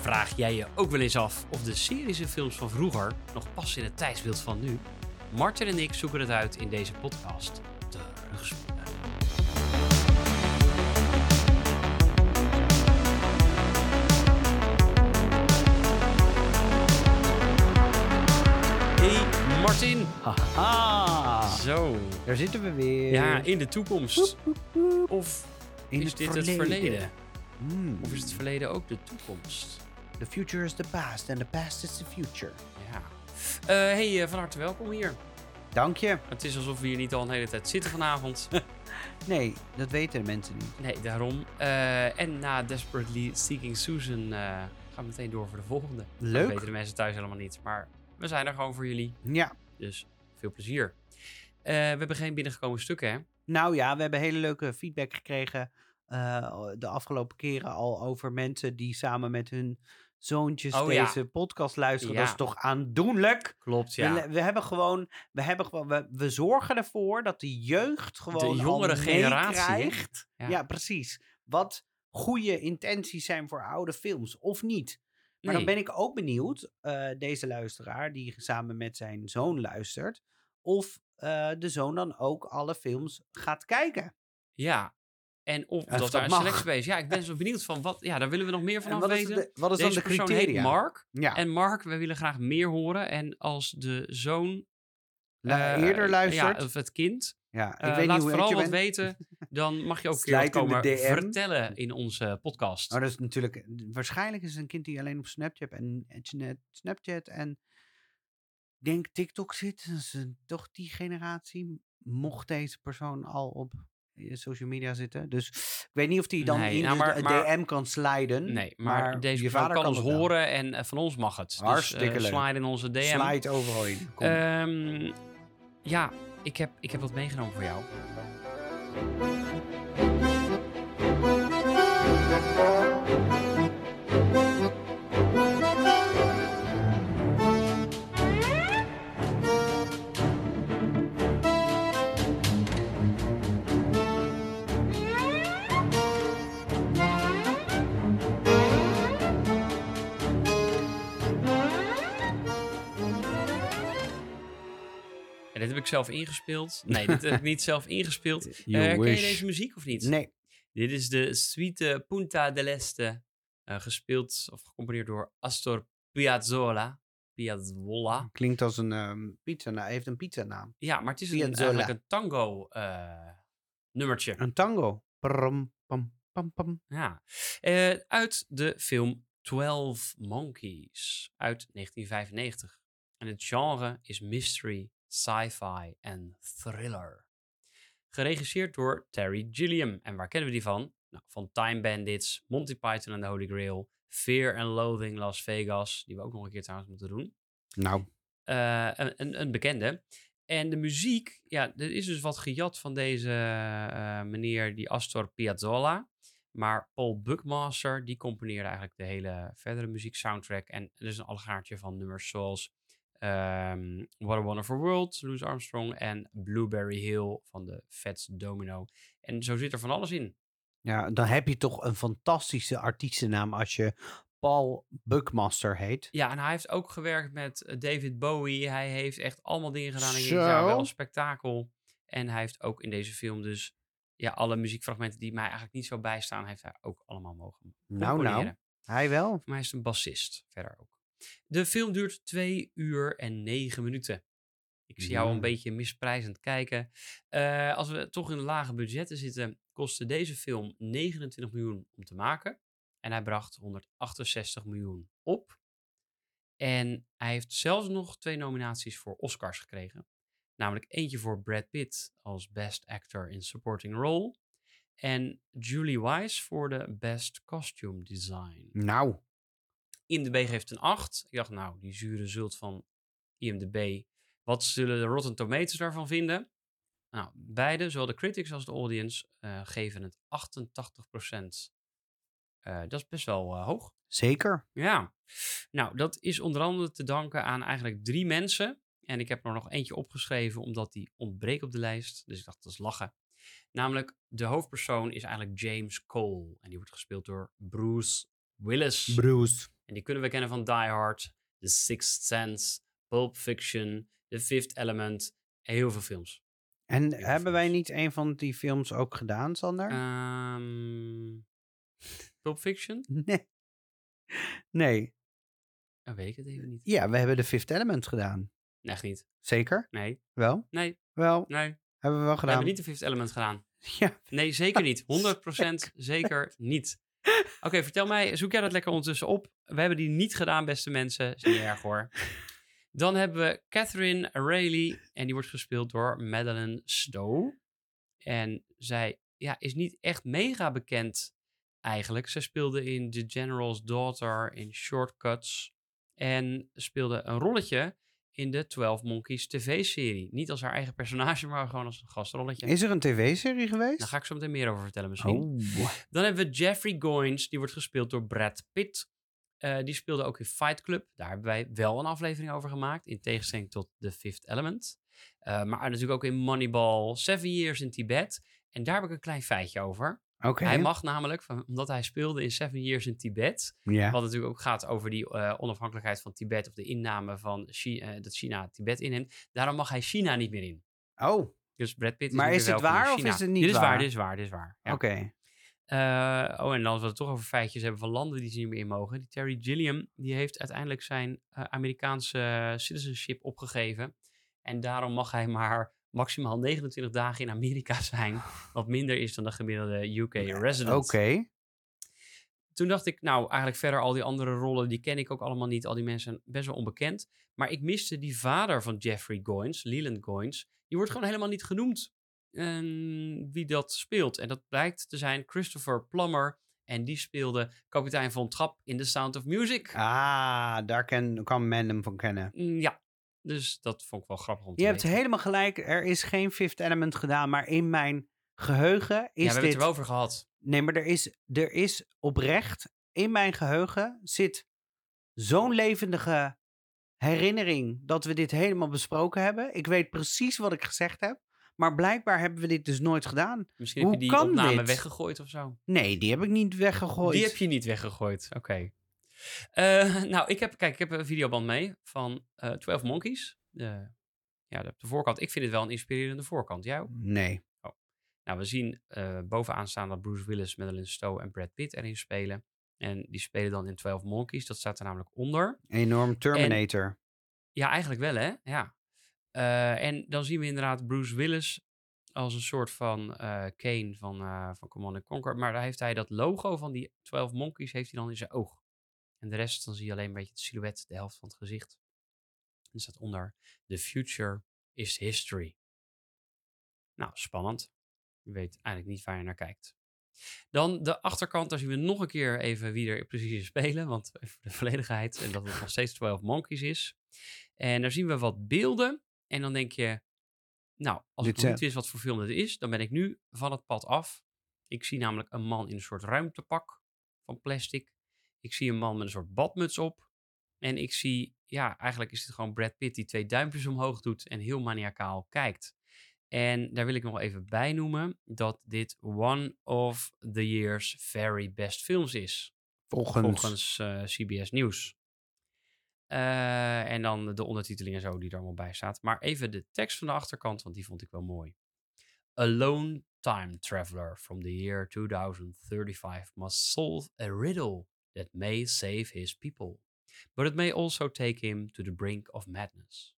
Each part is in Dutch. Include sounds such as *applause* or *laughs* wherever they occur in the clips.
Vraag jij je ook wel eens af of de series en films van vroeger nog passen in het tijdsbeeld van nu? Martin en ik zoeken het uit in deze podcast. Terugspoelen. Hey Martin! Haha, Zo. daar zitten we weer. Ja, in de toekomst. Of In is het dit het verleden? Hmm. Of is het verleden ook de toekomst? The future is the past and the past is the future. Ja. Eh, hey, eh, van harte welkom hier. Dank je. Het is alsof we hier niet al een hele tijd zitten vanavond. *laughs* Nee, dat weten de mensen niet. nee, daarom. Eh, en na Desperately Seeking Susan gaan we meteen door voor de volgende. Leuk. Dat weten de mensen thuis helemaal niet. Maar we zijn er gewoon voor jullie. Ja. Dus veel plezier. Eh, we hebben geen binnengekomen stukken, hè? Nou ja, we hebben hele leuke feedback gekregen eh, de afgelopen keren al over mensen die samen met hun zoontjes Oh ja. deze podcast luisteren. Ja. Dat is toch aandoenlijk? Klopt, ja. we hebben gewoon, we, hebben gewoon we, we zorgen ervoor dat de jeugd gewoon De jongere generatie, hè? meekrijgt. Ja. Ja. precies. Wat goede intenties zijn voor oude films of niet. Maar Nee. dan ben ik ook benieuwd, eh, deze luisteraar die samen met zijn zoon luistert, of eh, de zoon dan ook alle films gaat kijken. Ja. En of of dat daar een selectie is. Ja, ik ben zo benieuwd van wat... Ja, daar willen we nog meer van is, weten. de, wat is Deze dan de persoon criteria? heet Mark. Ja, En Mark, we willen graag meer horen. En als de zoon... eh, eerder luistert. Ja, of het kind. Ja, ik eh, weet laat niet hoe vooral wat bent. weten. Dan mag je ook keer komen DM. vertellen in onze podcast. Maar dat is natuurlijk, waarschijnlijk is het een kind die alleen op Snapchat en, Snapchat en denk TikTok zit. Dat is toch die generatie. Mocht deze persoon al op eh, social media zitten. Dus ik weet niet of die dan Nee, in nou, de- maar- de maar- DM kan sliden. Nee, maar, deze je vader kan ons horen en eh, van ons mag het. Hartstikke dus, eh, leuk. slide in onze DM. Slide overal in. Ehm, ja, ik heb, ik heb wat meegenomen voor jou. En dit heb ik zelf ingespeeld. Nee, dit heb ik niet zelf *laughs* ingespeeld. You ken je deze muziek of niet? Nee. Dit is de Suite Punta del Este. eh, gespeeld of gecomponeerd door Astor Piazzolla. Piazzolla. Klinkt als een ehm, pizza. Hij heeft een pizzanaam. Ja, maar het is een, eigenlijk een tango eh, nummertje. Een tango. Pram, pam, pam, pam. Ja. Uit de film 12 Monkeys uit 1995. En het genre is mystery, sci-fi en thriller. Geregisseerd door Terry Gilliam. En waar kennen we die van? Nou, van Time Bandits, Monty Python en the Holy Grail, Fear and Loathing Las Vegas, die we ook nog een keer trouwens moeten doen. Nou, Eh, een, een, een bekende. En de muziek, ja, er is dus wat gejat van deze eh, meneer, die Astor Piazzolla. Maar Paul Buckmaster, die componeerde eigenlijk de hele verdere muzieksoundtrack. En er is een allegaartje van nummers zoals ehm, What a Wonderful World, Louis Armstrong en Blueberry Hill van de Fats Domino. En zo zit er van alles in. ja, dan heb je toch een fantastische artiestennaam als je Paul Buckmaster heet. Ja, en hij heeft ook gewerkt met eh, David Bowie. Hij heeft echt allemaal dingen gedaan. En Zo. ja, wel een spektakel. En hij heeft ook in deze film dus... Ja, alle muziekfragmenten die mij eigenlijk niet zo bijstaan... heeft hij ook allemaal mogen Nou, componeren. nou. Hij wel. Voor mij is het een bassist verder ook. De film duurt 2 uur en 9 minuten. Ik zie jou een beetje misprijzend kijken. Eh, als we toch in lage budgetten zitten, kostte deze film 29 miljoen om te maken. En hij bracht 168 miljoen op. En hij heeft zelfs nog twee nominaties voor Oscars gekregen. Namelijk eentje voor Brad Pitt als Best Actor in Supporting Role. En Julie Wise voor de Best Costume Design. Nou, IMDb geeft een 8. Ik dacht, nou, die zure zult van IMDb. Wat zullen de Rotten Tomatoes daarvan vinden? Nou, beide, zowel de critics als de audience, eh, geven het 88%. Eh, dat is best wel eh, hoog. zeker. Ja. Nou, dat is onder andere te danken aan eigenlijk drie mensen. En ik heb er nog eentje opgeschreven, omdat die ontbreekt op de lijst. Dus ik dacht, dat is lachen. Namelijk, de hoofdpersoon is eigenlijk James Cole. En die wordt gespeeld door Bruce Willis. Bruce. En die kunnen we kennen van Die Hard, The Sixth Sense, Pulp Fiction, The Fifth Element en heel veel films. En veel hebben wij niet een van die films ook gedaan, Sander? Ehm Pulp Fiction? *laughs* nee. Nee. Dan weet ik het even niet. Ja, we hebben de Fifth Element gedaan. Echt niet. Zeker? Nee, Wel? nee, Wel? nee. Hebben we wel We gedaan. hebben niet de Fifth Element gedaan. *laughs* Ja. Nee, zeker niet. *laughs* 100% zeker niet. Oké, vertel mij, zoek jij dat lekker ondertussen op? We hebben die niet gedaan, beste mensen. Is niet erg hoor. *laughs* Dan hebben we Catherine Rayleigh en die wordt gespeeld door Madeline Stowe. En zij ja, is niet echt mega bekend eigenlijk. Zij speelde in The General's Daughter, in Shortcuts en speelde een rolletje in de 12 Monkeys tv-serie. Niet als haar eigen personage, *laughs* maar gewoon als een gastrolletje. Is er een tv-serie geweest? Daar ga ik zo meteen meer over vertellen misschien. Oh. Dan hebben we Jeffrey Goins, die wordt gespeeld door Brad Pitt. Eh, die speelde ook in Fight Club. Daar hebben wij wel een aflevering over gemaakt, in tegenstelling tot The Fifth Element. Eh, maar natuurlijk ook in Moneyball, Seven Years in Tibet. En daar heb ik een klein feitje over. Hij mag namelijk, van- omdat hij speelde in Seven Years in Tibet, wat natuurlijk ook gaat over die eh, onafhankelijkheid van Tibet of de inname van eh, dat China Tibet inneemt. Daarom mag hij China niet meer in. Oh, Dus Brad Pitt is Maar niet is het waar of is het niet dit is waar? waar? Dit is waar, dit is waar. Ja. oké. Eh, oh, en als we het toch over feitjes hebben van landen die ze niet meer in mogen. Die Terry Gilliam, die heeft uiteindelijk zijn Amerikaanse citizenship opgegeven. En daarom mag hij maar maximaal 29 dagen in Amerika *laughs* zijn. Wat minder is dan de gemiddelde UK resident. Oké. Toen dacht ik, nou, eigenlijk verder al die andere rollen, die ken ik ook allemaal niet. Al die mensen zijn best wel onbekend. Maar ik miste die vader van Jeffrey Goins, Leland Goins. Die wordt gewoon helemaal niet genoemd ehm, wie dat speelt. En dat blijkt te zijn Christopher Plummer. En die speelde kapitein Von Trapp in The Sound of Music. Ah, daar ken, kan men hem van kennen. Mm, ja, dus dat vond ik wel grappig om te Je hebt helemaal gelijk. Er is geen Fifth Element gedaan, maar in mijn geheugen ja, we is hebben het er wel over gehad. Nee, maar er is, er is oprecht... In mijn geheugen zit zo'n levendige herinnering... dat we dit helemaal besproken hebben. Ik weet precies wat ik gezegd heb. Maar blijkbaar hebben we dit dus nooit gedaan. Misschien Hoe heb je die opname dit? weggegooid of zo. Nee, die heb ik niet weggegooid. Die heb je niet weggegooid. Oké. Eh, *laughs* nou, ik heb, kijk, ik heb een videoband mee van eh 12 Monkeys. Ja, de, de voorkant. Ik vind het wel een inspirerende voorkant. Ook? Nee. Nou, we zien eh, bovenaan staan dat Bruce Willis, Madeline Stowe en Brad Pitt erin spelen. En die spelen dan in 12 Monkeys. Dat staat er namelijk onder. Enorm Terminator. Ja, eigenlijk wel, hè? Ja. En dan zien we inderdaad Bruce Willis als een soort van Kane van, eh van Command and Conquer. Maar daar heeft hij dat logo van die 12 Monkeys heeft hij dan in zijn oog. En de rest, dan zie je alleen een beetje het silhouet, de helft van het gezicht. En er staat onder, the future is history. Nou, spannend. Je weet eigenlijk niet waar je naar kijkt. Dan de achterkant, daar zien we nog een keer even wie er precies in spelen. Want even voor de volledigheid. En dat het nog steeds 12 Monkeys is. En daar zien we wat beelden. En dan denk je, nou, als Dit ik nog niet zijn- wist wat voor film dit is, dan ben ik nu van het pad af. Ik zie namelijk een man in een soort ruimtepak van plastic. Ik zie een man met een soort badmuts op. En ik zie, ja, eigenlijk is het gewoon Brad Pitt die twee duimpjes omhoog doet en heel maniacaal kijkt. En daar wil ik nog even bij noemen dat dit one of the year's very best films is. Volgens. Volgens eh, CBS Nieuws. Eh, en dan de ondertiteling en zo die er allemaal bij staat. Maar even de tekst van de achterkant, want die vond ik wel mooi. A lone time traveler from the year 2035 must solve a riddle that may save his people. But it may also take him to the brink of madness.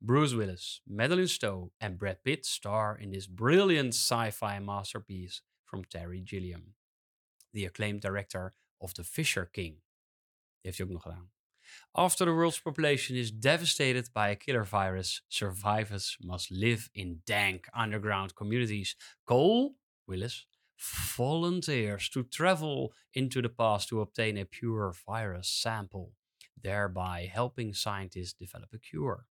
Bruce Willis, Madeline Stowe and Brad Pitt star in this brilliant sci-fi masterpiece from Terry Gilliam, the acclaimed director of The Fisher King. Heeft hij ook nog gedaan. After the world's population is devastated by a killer virus, survivors must live in dank underground communities. Cole, Willis, volunteers to travel into the past to obtain a pure virus sample, thereby helping scientists develop a cure.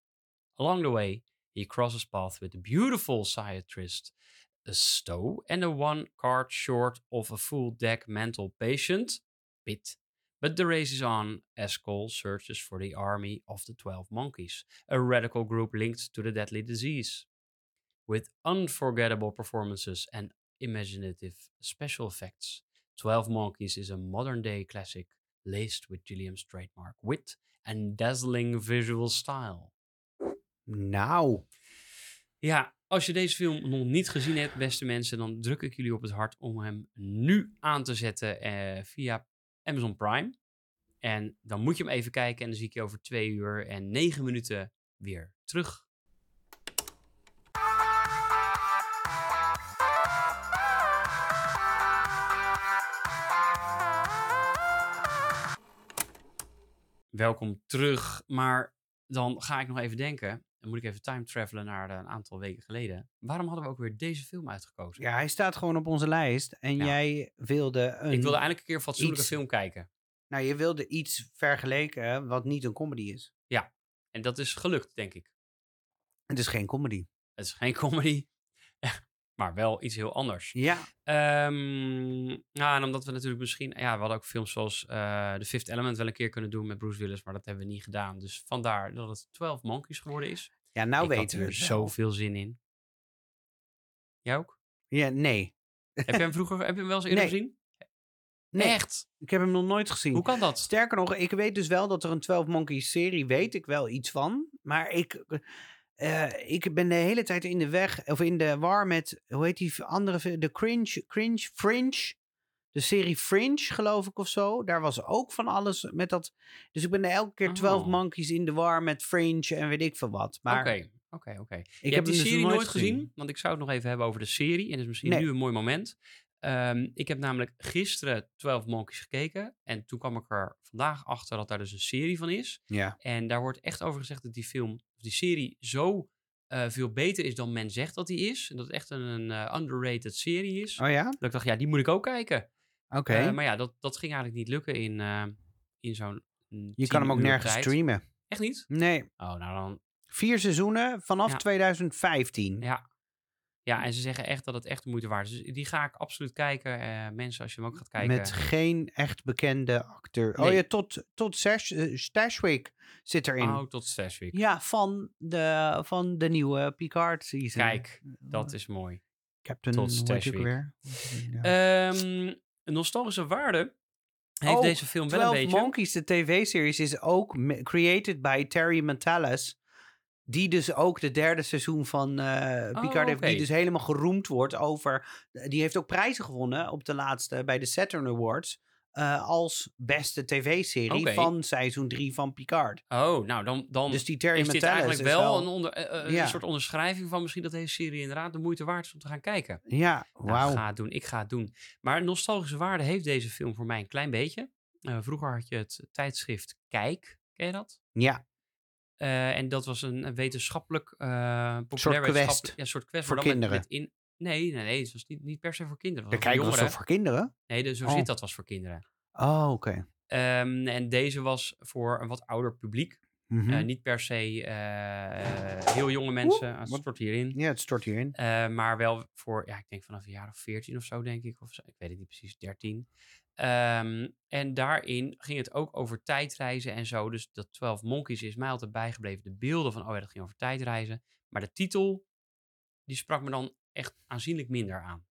Along the way, he crosses paths with the beautiful psychiatrist a Stowe and a one card short of a full deck mental patient, Pitt, But the race is on as Cole searches for the army of the 12 monkeys, a radical group linked to the deadly disease. With unforgettable performances and imaginative special effects, 12 Monkeys is a modern day classic laced with Gilliam's trademark wit and dazzling visual style. Nou, Ja, als je deze film nog niet gezien hebt, beste mensen, dan druk ik jullie op het hart om hem nu aan te zetten eh, via Amazon Prime. En dan moet je hem even kijken en dan zie ik je over twee uur en negen minuten weer terug. Welkom terug, maar dan ga ik nog even denken. Dan moet ik even time travelen naar eh, een aantal weken geleden. Waarom hadden we ook weer deze film uitgekozen? ja, hij staat gewoon op onze lijst. En Ja. jij wilde een... ik wilde eindelijk een keer een fatsoenlijke iets- film kijken. Nou, je wilde iets vergeleken wat niet een comedy is. En dat is gelukt, denk ik. Het is geen comedy. Het is geen *laughs* comedy, maar wel iets heel anders. Ja, Ehm, ja, en omdat we natuurlijk misschien... Ja, we hadden ook films zoals eh The Fifth Element wel een keer kunnen doen met Bruce Willis, maar dat hebben we niet gedaan. Dus vandaar dat het 12 Monkeys geworden is. ja nou ik had weten we er zoveel zin in. Jij ook? Ja, nee. heb je hem vroeger heb je hem wel eens *laughs* eerder Nee. gezien? Nee, Echt? ik heb hem nog nooit gezien. Hoe kan dat? Sterker nog, ik weet dus wel dat er een 12 Monkeys serie, weet ik wel iets van. Maar ik, eh, ik ben de hele tijd in de weg, of in de war met, hoe heet die andere, de Cringe, Cringe, Fringe. De serie Fringe, geloof ik, of zo. Daar was ook van alles met dat. Dus ik ben er elke keer 12 Oh. Monkeys in de war met Fringe en weet ik veel wat. Maar Oké, oké, oké. ik Je heb die dus serie nooit gezien, want ik zou het nog even hebben over de serie. En dat is misschien Nee. nu een mooi moment. Ehm, ik heb namelijk gisteren 12 Monkeys gekeken. En toen kwam ik er vandaag achter dat daar dus een serie van is. Ja. En daar wordt echt over gezegd dat die film, of die serie, zo eh, veel beter is dan men zegt dat die is. En dat het echt een, eh, underrated serie is. Oh ja? Dat ik dacht, ja, die moet ik ook kijken. Oké. Eh, maar ja, dat, dat ging eigenlijk niet lukken in, in zo'n. mm, je kan hem ook 10 uur nergens tijd. streamen. Echt niet? Nee. Oh, nou dan. Vier seizoenen vanaf Ja. 2015. Ja. Ja, en ze zeggen echt dat het echt de moeite waard is. Dus die ga ik absoluut kijken. Eh, mensen, als je hem ook gaat kijken. Met geen echt bekende acteur. Oh ja, tot, tot Sash, eh, Stashwick zit erin. Oh, tot Stashwick. Ja, van de, van de nieuwe Picard season. Kijk, dat is mooi. Captain tot Stashwick. weer? Ja. Ehm, een nostalgische waarde heeft Oh, deze film wel een 12 beetje. Monkeys, de tv-series, is ook created by Terry Matalas. Die dus ook de derde seizoen van eh Picard Oh, heeft. Die dus helemaal geroemd wordt over... Die heeft ook prijzen gewonnen op de laatste bij de Saturn Awards. eh, als beste tv-serie van seizoen 3 van Picard. Oh, nou dan, dan Dus die Terry is dit eigenlijk is wel, een, onder, eh, eh, Ja. een soort onderschrijving van misschien dat deze serie inderdaad de moeite waard is om te gaan kijken. Ja, Nou, wauw. ga het doen, ik ga het doen. Maar nostalgische waarde heeft deze film voor mij een klein beetje. Eh, vroeger had je het tijdschrift Kijk, ken je dat? ja, Eh, en dat was een, een wetenschappelijk, eh populair Soort quest. Ja, soort quest. Voor maar dan met- kinderen. met in, nee, nee, nee, het was niet, niet per se voor kinderen. de Het was voor kijk was toch voor kinderen? Nee, de, zo Oh. zit dat was voor kinderen. Oh, oké. Ehm, en deze was voor een wat ouder publiek. Mhm. Eh, niet per se heel jonge mensen, als het stort hierin. ja, het stort hierin. Maar wel voor, ja, ik denk vanaf een jaar of 14 of zo, denk ik. Of zo, ik weet het niet precies, 13. Ehm, en daarin ging het ook over tijdreizen en zo. Dus dat 12 Monkeys is mij altijd bijgebleven. De beelden van, oh ja, dat ging over tijdreizen. Maar de titel, die sprak me dan echt aanzienlijk minder aan.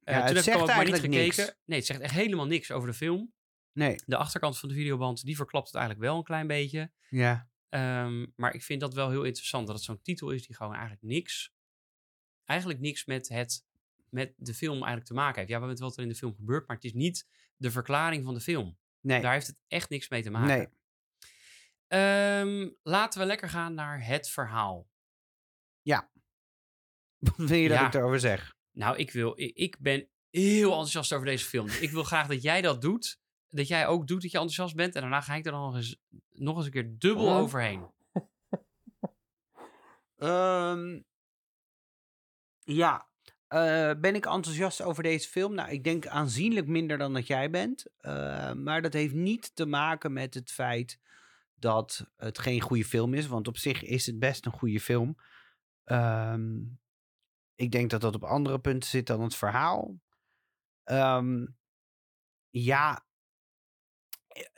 Ja, het toen heb ik ook maar niet gekeken. niks. Nee, het zegt echt helemaal niks over de film. Nee, De achterkant van de videoband, die verklapt het eigenlijk wel een klein beetje. ja. Ehm, maar ik vind dat wel heel interessant dat het zo'n titel is die gewoon eigenlijk niks, eigenlijk niks met, het, met de film eigenlijk te maken heeft. Ja, we weten wat er in de film gebeurt, maar het is niet de verklaring van de film. Nee, Daar heeft het echt niks mee te maken. nee. Ehm, laten we lekker gaan naar het verhaal. Wat wil je dat Ja. ik erover zeg? Nou, ik, wil, ik, ik ben heel enthousiast over deze film. Ik wil graag dat jij dat doet. Dat jij ook doet dat je enthousiast bent. En daarna ga ik er nog eens, nog eens een keer dubbel Oh. overheen. Ehm, ja. Eh, ben ik enthousiast over deze film? Nou, ik denk aanzienlijk minder dan dat jij bent. Eh, maar dat heeft niet te maken met het feit dat het geen goede film is. Want op zich is het best een goede film. Ehm, ik denk dat dat op andere punten zit dan het verhaal. Ehm, ja,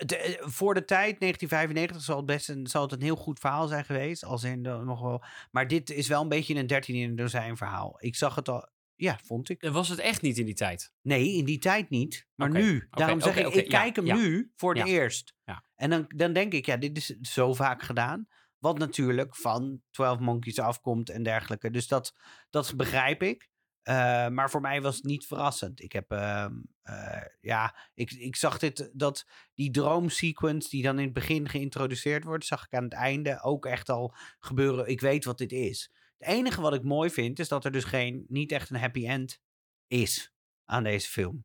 eh, voor de tijd, 1995, zal het best een, zal het een heel goed verhaal zijn geweest. Als in nog wel. Maar dit is wel een beetje een 13 in een dozijn verhaal. Ik zag het al. Ja, vond ik. Was het echt niet in die tijd. Nee, in die tijd niet. Maar nu. Daarom zeg ik, ik ja, kijk hem ja, nu voor het eerst. ja. En dan, dan denk ik, ja, dit is zo vaak gedaan. Wat natuurlijk van 12 Monkeys afkomt en dergelijke. Dus dat, dat begrijp ik. Eh, maar voor mij was het niet verrassend. Ik heb, ehm, eh, ja, ik, ik zag dit, dat die droomsequence die dan in het begin geïntroduceerd wordt, zag ik aan het einde ook echt al gebeuren. Ik weet wat dit is. Het enige wat ik mooi vind, is dat er dus geen, niet echt een happy end is aan deze film.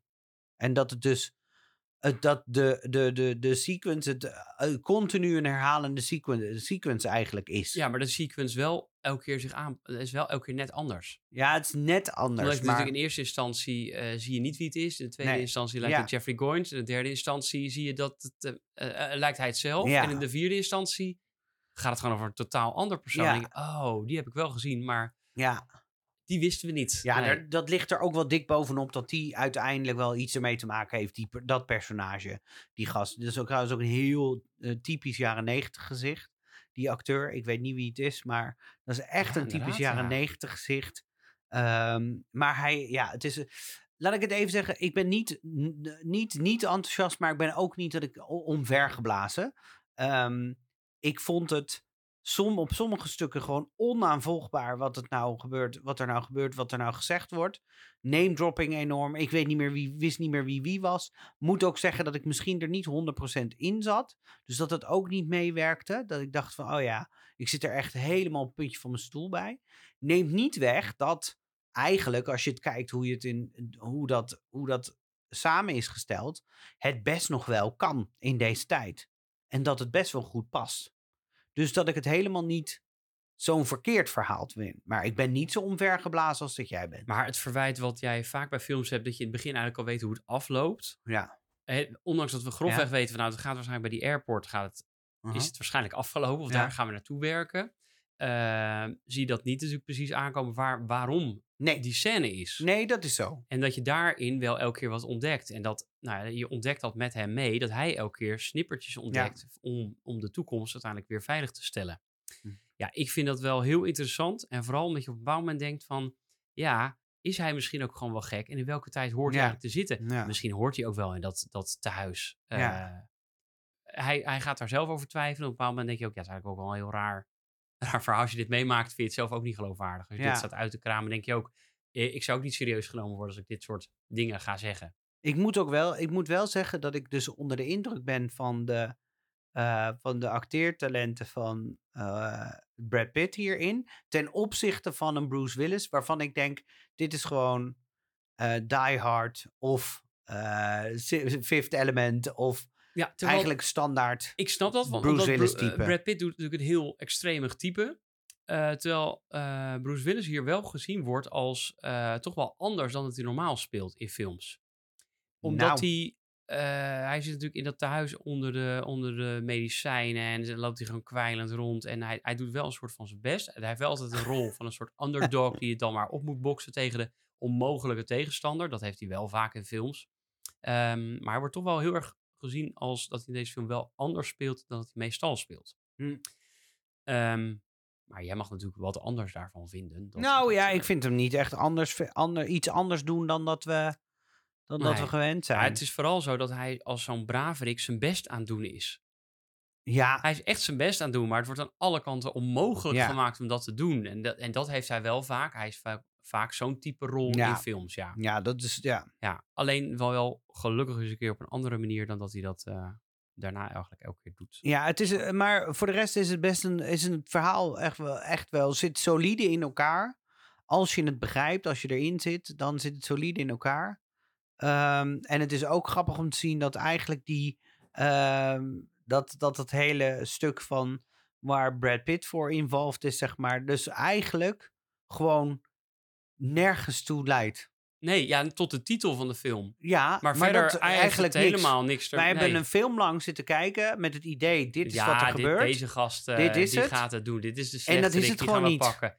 En dat het dus, het, dat de, de, de, de sequence, het eh, continu een herhalende sequence, sequence eigenlijk is. Ja, maar de sequence wel elke keer zich aan... is wel elke keer net anders. Ja, het is net anders. Omdat je maar... natuurlijk in eerste instantie eh, zie je niet wie het is. In de tweede Nee, instantie lijkt ja. het Jeffrey Goins. In de derde instantie zie je dat het, eh, lijkt hij het zelf. Ja. En in de vierde instantie gaat het gewoon over een totaal ander persoon. Ja. Ik, oh, die heb ik wel gezien, maar Ja, die wisten we niet. ja Nee. daar- dat ligt er ook wel dik bovenop dat die uiteindelijk wel iets ermee te maken heeft, die, dat personage, die gast. Dat is ook trouwens ook een heel eh, typisch jaren negentig gezicht. Die acteur, ik weet niet wie het is, maar dat is echt Ja, een typisch jaren ja. negentig gezicht. Ehm, maar hij, ja, het is. eh, Laat ik het even zeggen, ik ben niet, niet, niet enthousiast, maar ik ben ook niet dat ik omvergeblazen. Ehm, ik vond het som, op sommige stukken gewoon onaanvolgbaar wat, het nou gebeurt, wat er nou gebeurt, wat er nou gezegd wordt. Name dropping enorm. Ik weet niet meer wie, wist niet meer wie wie was. Moet ook zeggen dat ik misschien er niet 100% in zat. Dus dat het ook niet meewerkte. Dat ik dacht van, oh ja, ik zit er echt helemaal op het puntje van mijn stoel bij. Neemt niet weg dat eigenlijk, als je het kijkt hoe, je het in, hoe, dat, hoe dat samen is gesteld, het best nog wel kan in deze tijd. En dat het best wel goed past. Dus dat ik het helemaal niet zo'n verkeerd verhaal vind. Maar ik ben niet zo omvergeblazen als dat jij bent. Maar het verwijt wat jij vaak bij films hebt, dat je in het begin eigenlijk al weet hoe het afloopt. Ja. Ondanks dat we grofweg Ja. weten van nou, het gaat waarschijnlijk bij die airport, gaat het, Uh-huh. is het waarschijnlijk afgelopen. Of Ja. daar gaan we naartoe werken. Eh, zie je dat niet natuurlijk precies aankomen waar, waarom Nee. die scène is. nee, dat is zo. En dat je daarin wel elke keer wat ontdekt. En dat nou, ja, je ontdekt dat met hem mee, dat hij elke keer snippertjes ontdekt om, om de toekomst uiteindelijk weer veilig te stellen. Hm. Ja, ik vind dat wel heel interessant. En vooral omdat je op een bepaald moment denkt van, ja, is hij misschien ook gewoon wel gek? En in welke tijd hoort hij eigenlijk te zitten? Ja. Misschien hoort hij ook wel in dat, dat tehuis. Eh, hij, hij gaat daar zelf over twijfelen. Op een bepaald moment denk je ook, ja, het is eigenlijk ook wel heel raar, raar verhaal. Als je dit meemaakt, vind je het zelf ook niet geloofwaardig. Als je Ja. dit staat uit te kramen, denk je ook, eh, ik zou ook niet serieus genomen worden als ik dit soort dingen ga zeggen. Ik moet ook wel, ik moet wel zeggen dat ik dus onder de indruk ben van de, eh, van de acteertalenten van eh, Brad Pitt hierin. Ten opzichte van een Bruce Willis, waarvan ik denk, dit is gewoon eh, Die Hard of Fifth Element of Ja, terwijl eigenlijk standaard. ik snap dat, want Bruce Willis eh, type. Brad Pitt doet natuurlijk een heel extremig type. Eh, terwijl eh, Bruce Willis hier wel gezien wordt als toch wel anders dan dat hij normaal speelt in films. Omdat Nou. hij, hij zit natuurlijk in dat tehuis onder de, onder de medicijnen en dan loopt hij gewoon kwijlend rond. En hij, hij doet wel een soort van zijn best. En hij heeft wel altijd een rol van een soort *laughs* underdog die het dan maar op moet boksen tegen de onmogelijke tegenstander. Dat heeft hij wel vaak in films. Ehm, maar hij wordt toch wel heel erg gezien als dat hij in deze film wel anders speelt dan dat hij meestal speelt. Hm. Ehm, maar jij mag natuurlijk wat anders daarvan vinden. Dat- nou ja, eh, ik vind hem niet echt anders, ander, iets anders doen dan dat we, dan dat we gewend zijn. maar het is vooral zo dat hij als zo'n braverik zijn best aan het doen is. ja, Hij is echt zijn best aan het doen, maar het wordt aan alle kanten onmogelijk Ja. gemaakt om dat te doen. En dat, en dat heeft hij wel vaak. Hij is vaak, vaak zo'n type rol Ja. in films, ja. ja, dat is, ja. ja. Alleen wel, wel gelukkig eens een keer op een andere manier dan dat hij dat eh, daarna eigenlijk elke keer doet. Ja, het is, eh, maar voor de rest is het best een, is het verhaal echt wel, echt wel, zit solide in elkaar. Als je het begrijpt, als je erin zit, dan zit het solide in elkaar. Ehm, en het is ook grappig om te zien dat eigenlijk die, ehm, dat, dat het hele stuk van waar Brad Pitt voor involved is, zeg maar, dus eigenlijk gewoon nergens toe leidt. Nee, ja, tot de titel van de film. Ja, Maar, verder dat eigenlijk niks. helemaal niks. Wij hebben nee. een film lang zitten kijken met het idee, dit is ja, wat er dit- gebeurt. deze gast eh, Dit is die het. gaat het doen. Dit is de En dat is het die gewoon niet. pakken.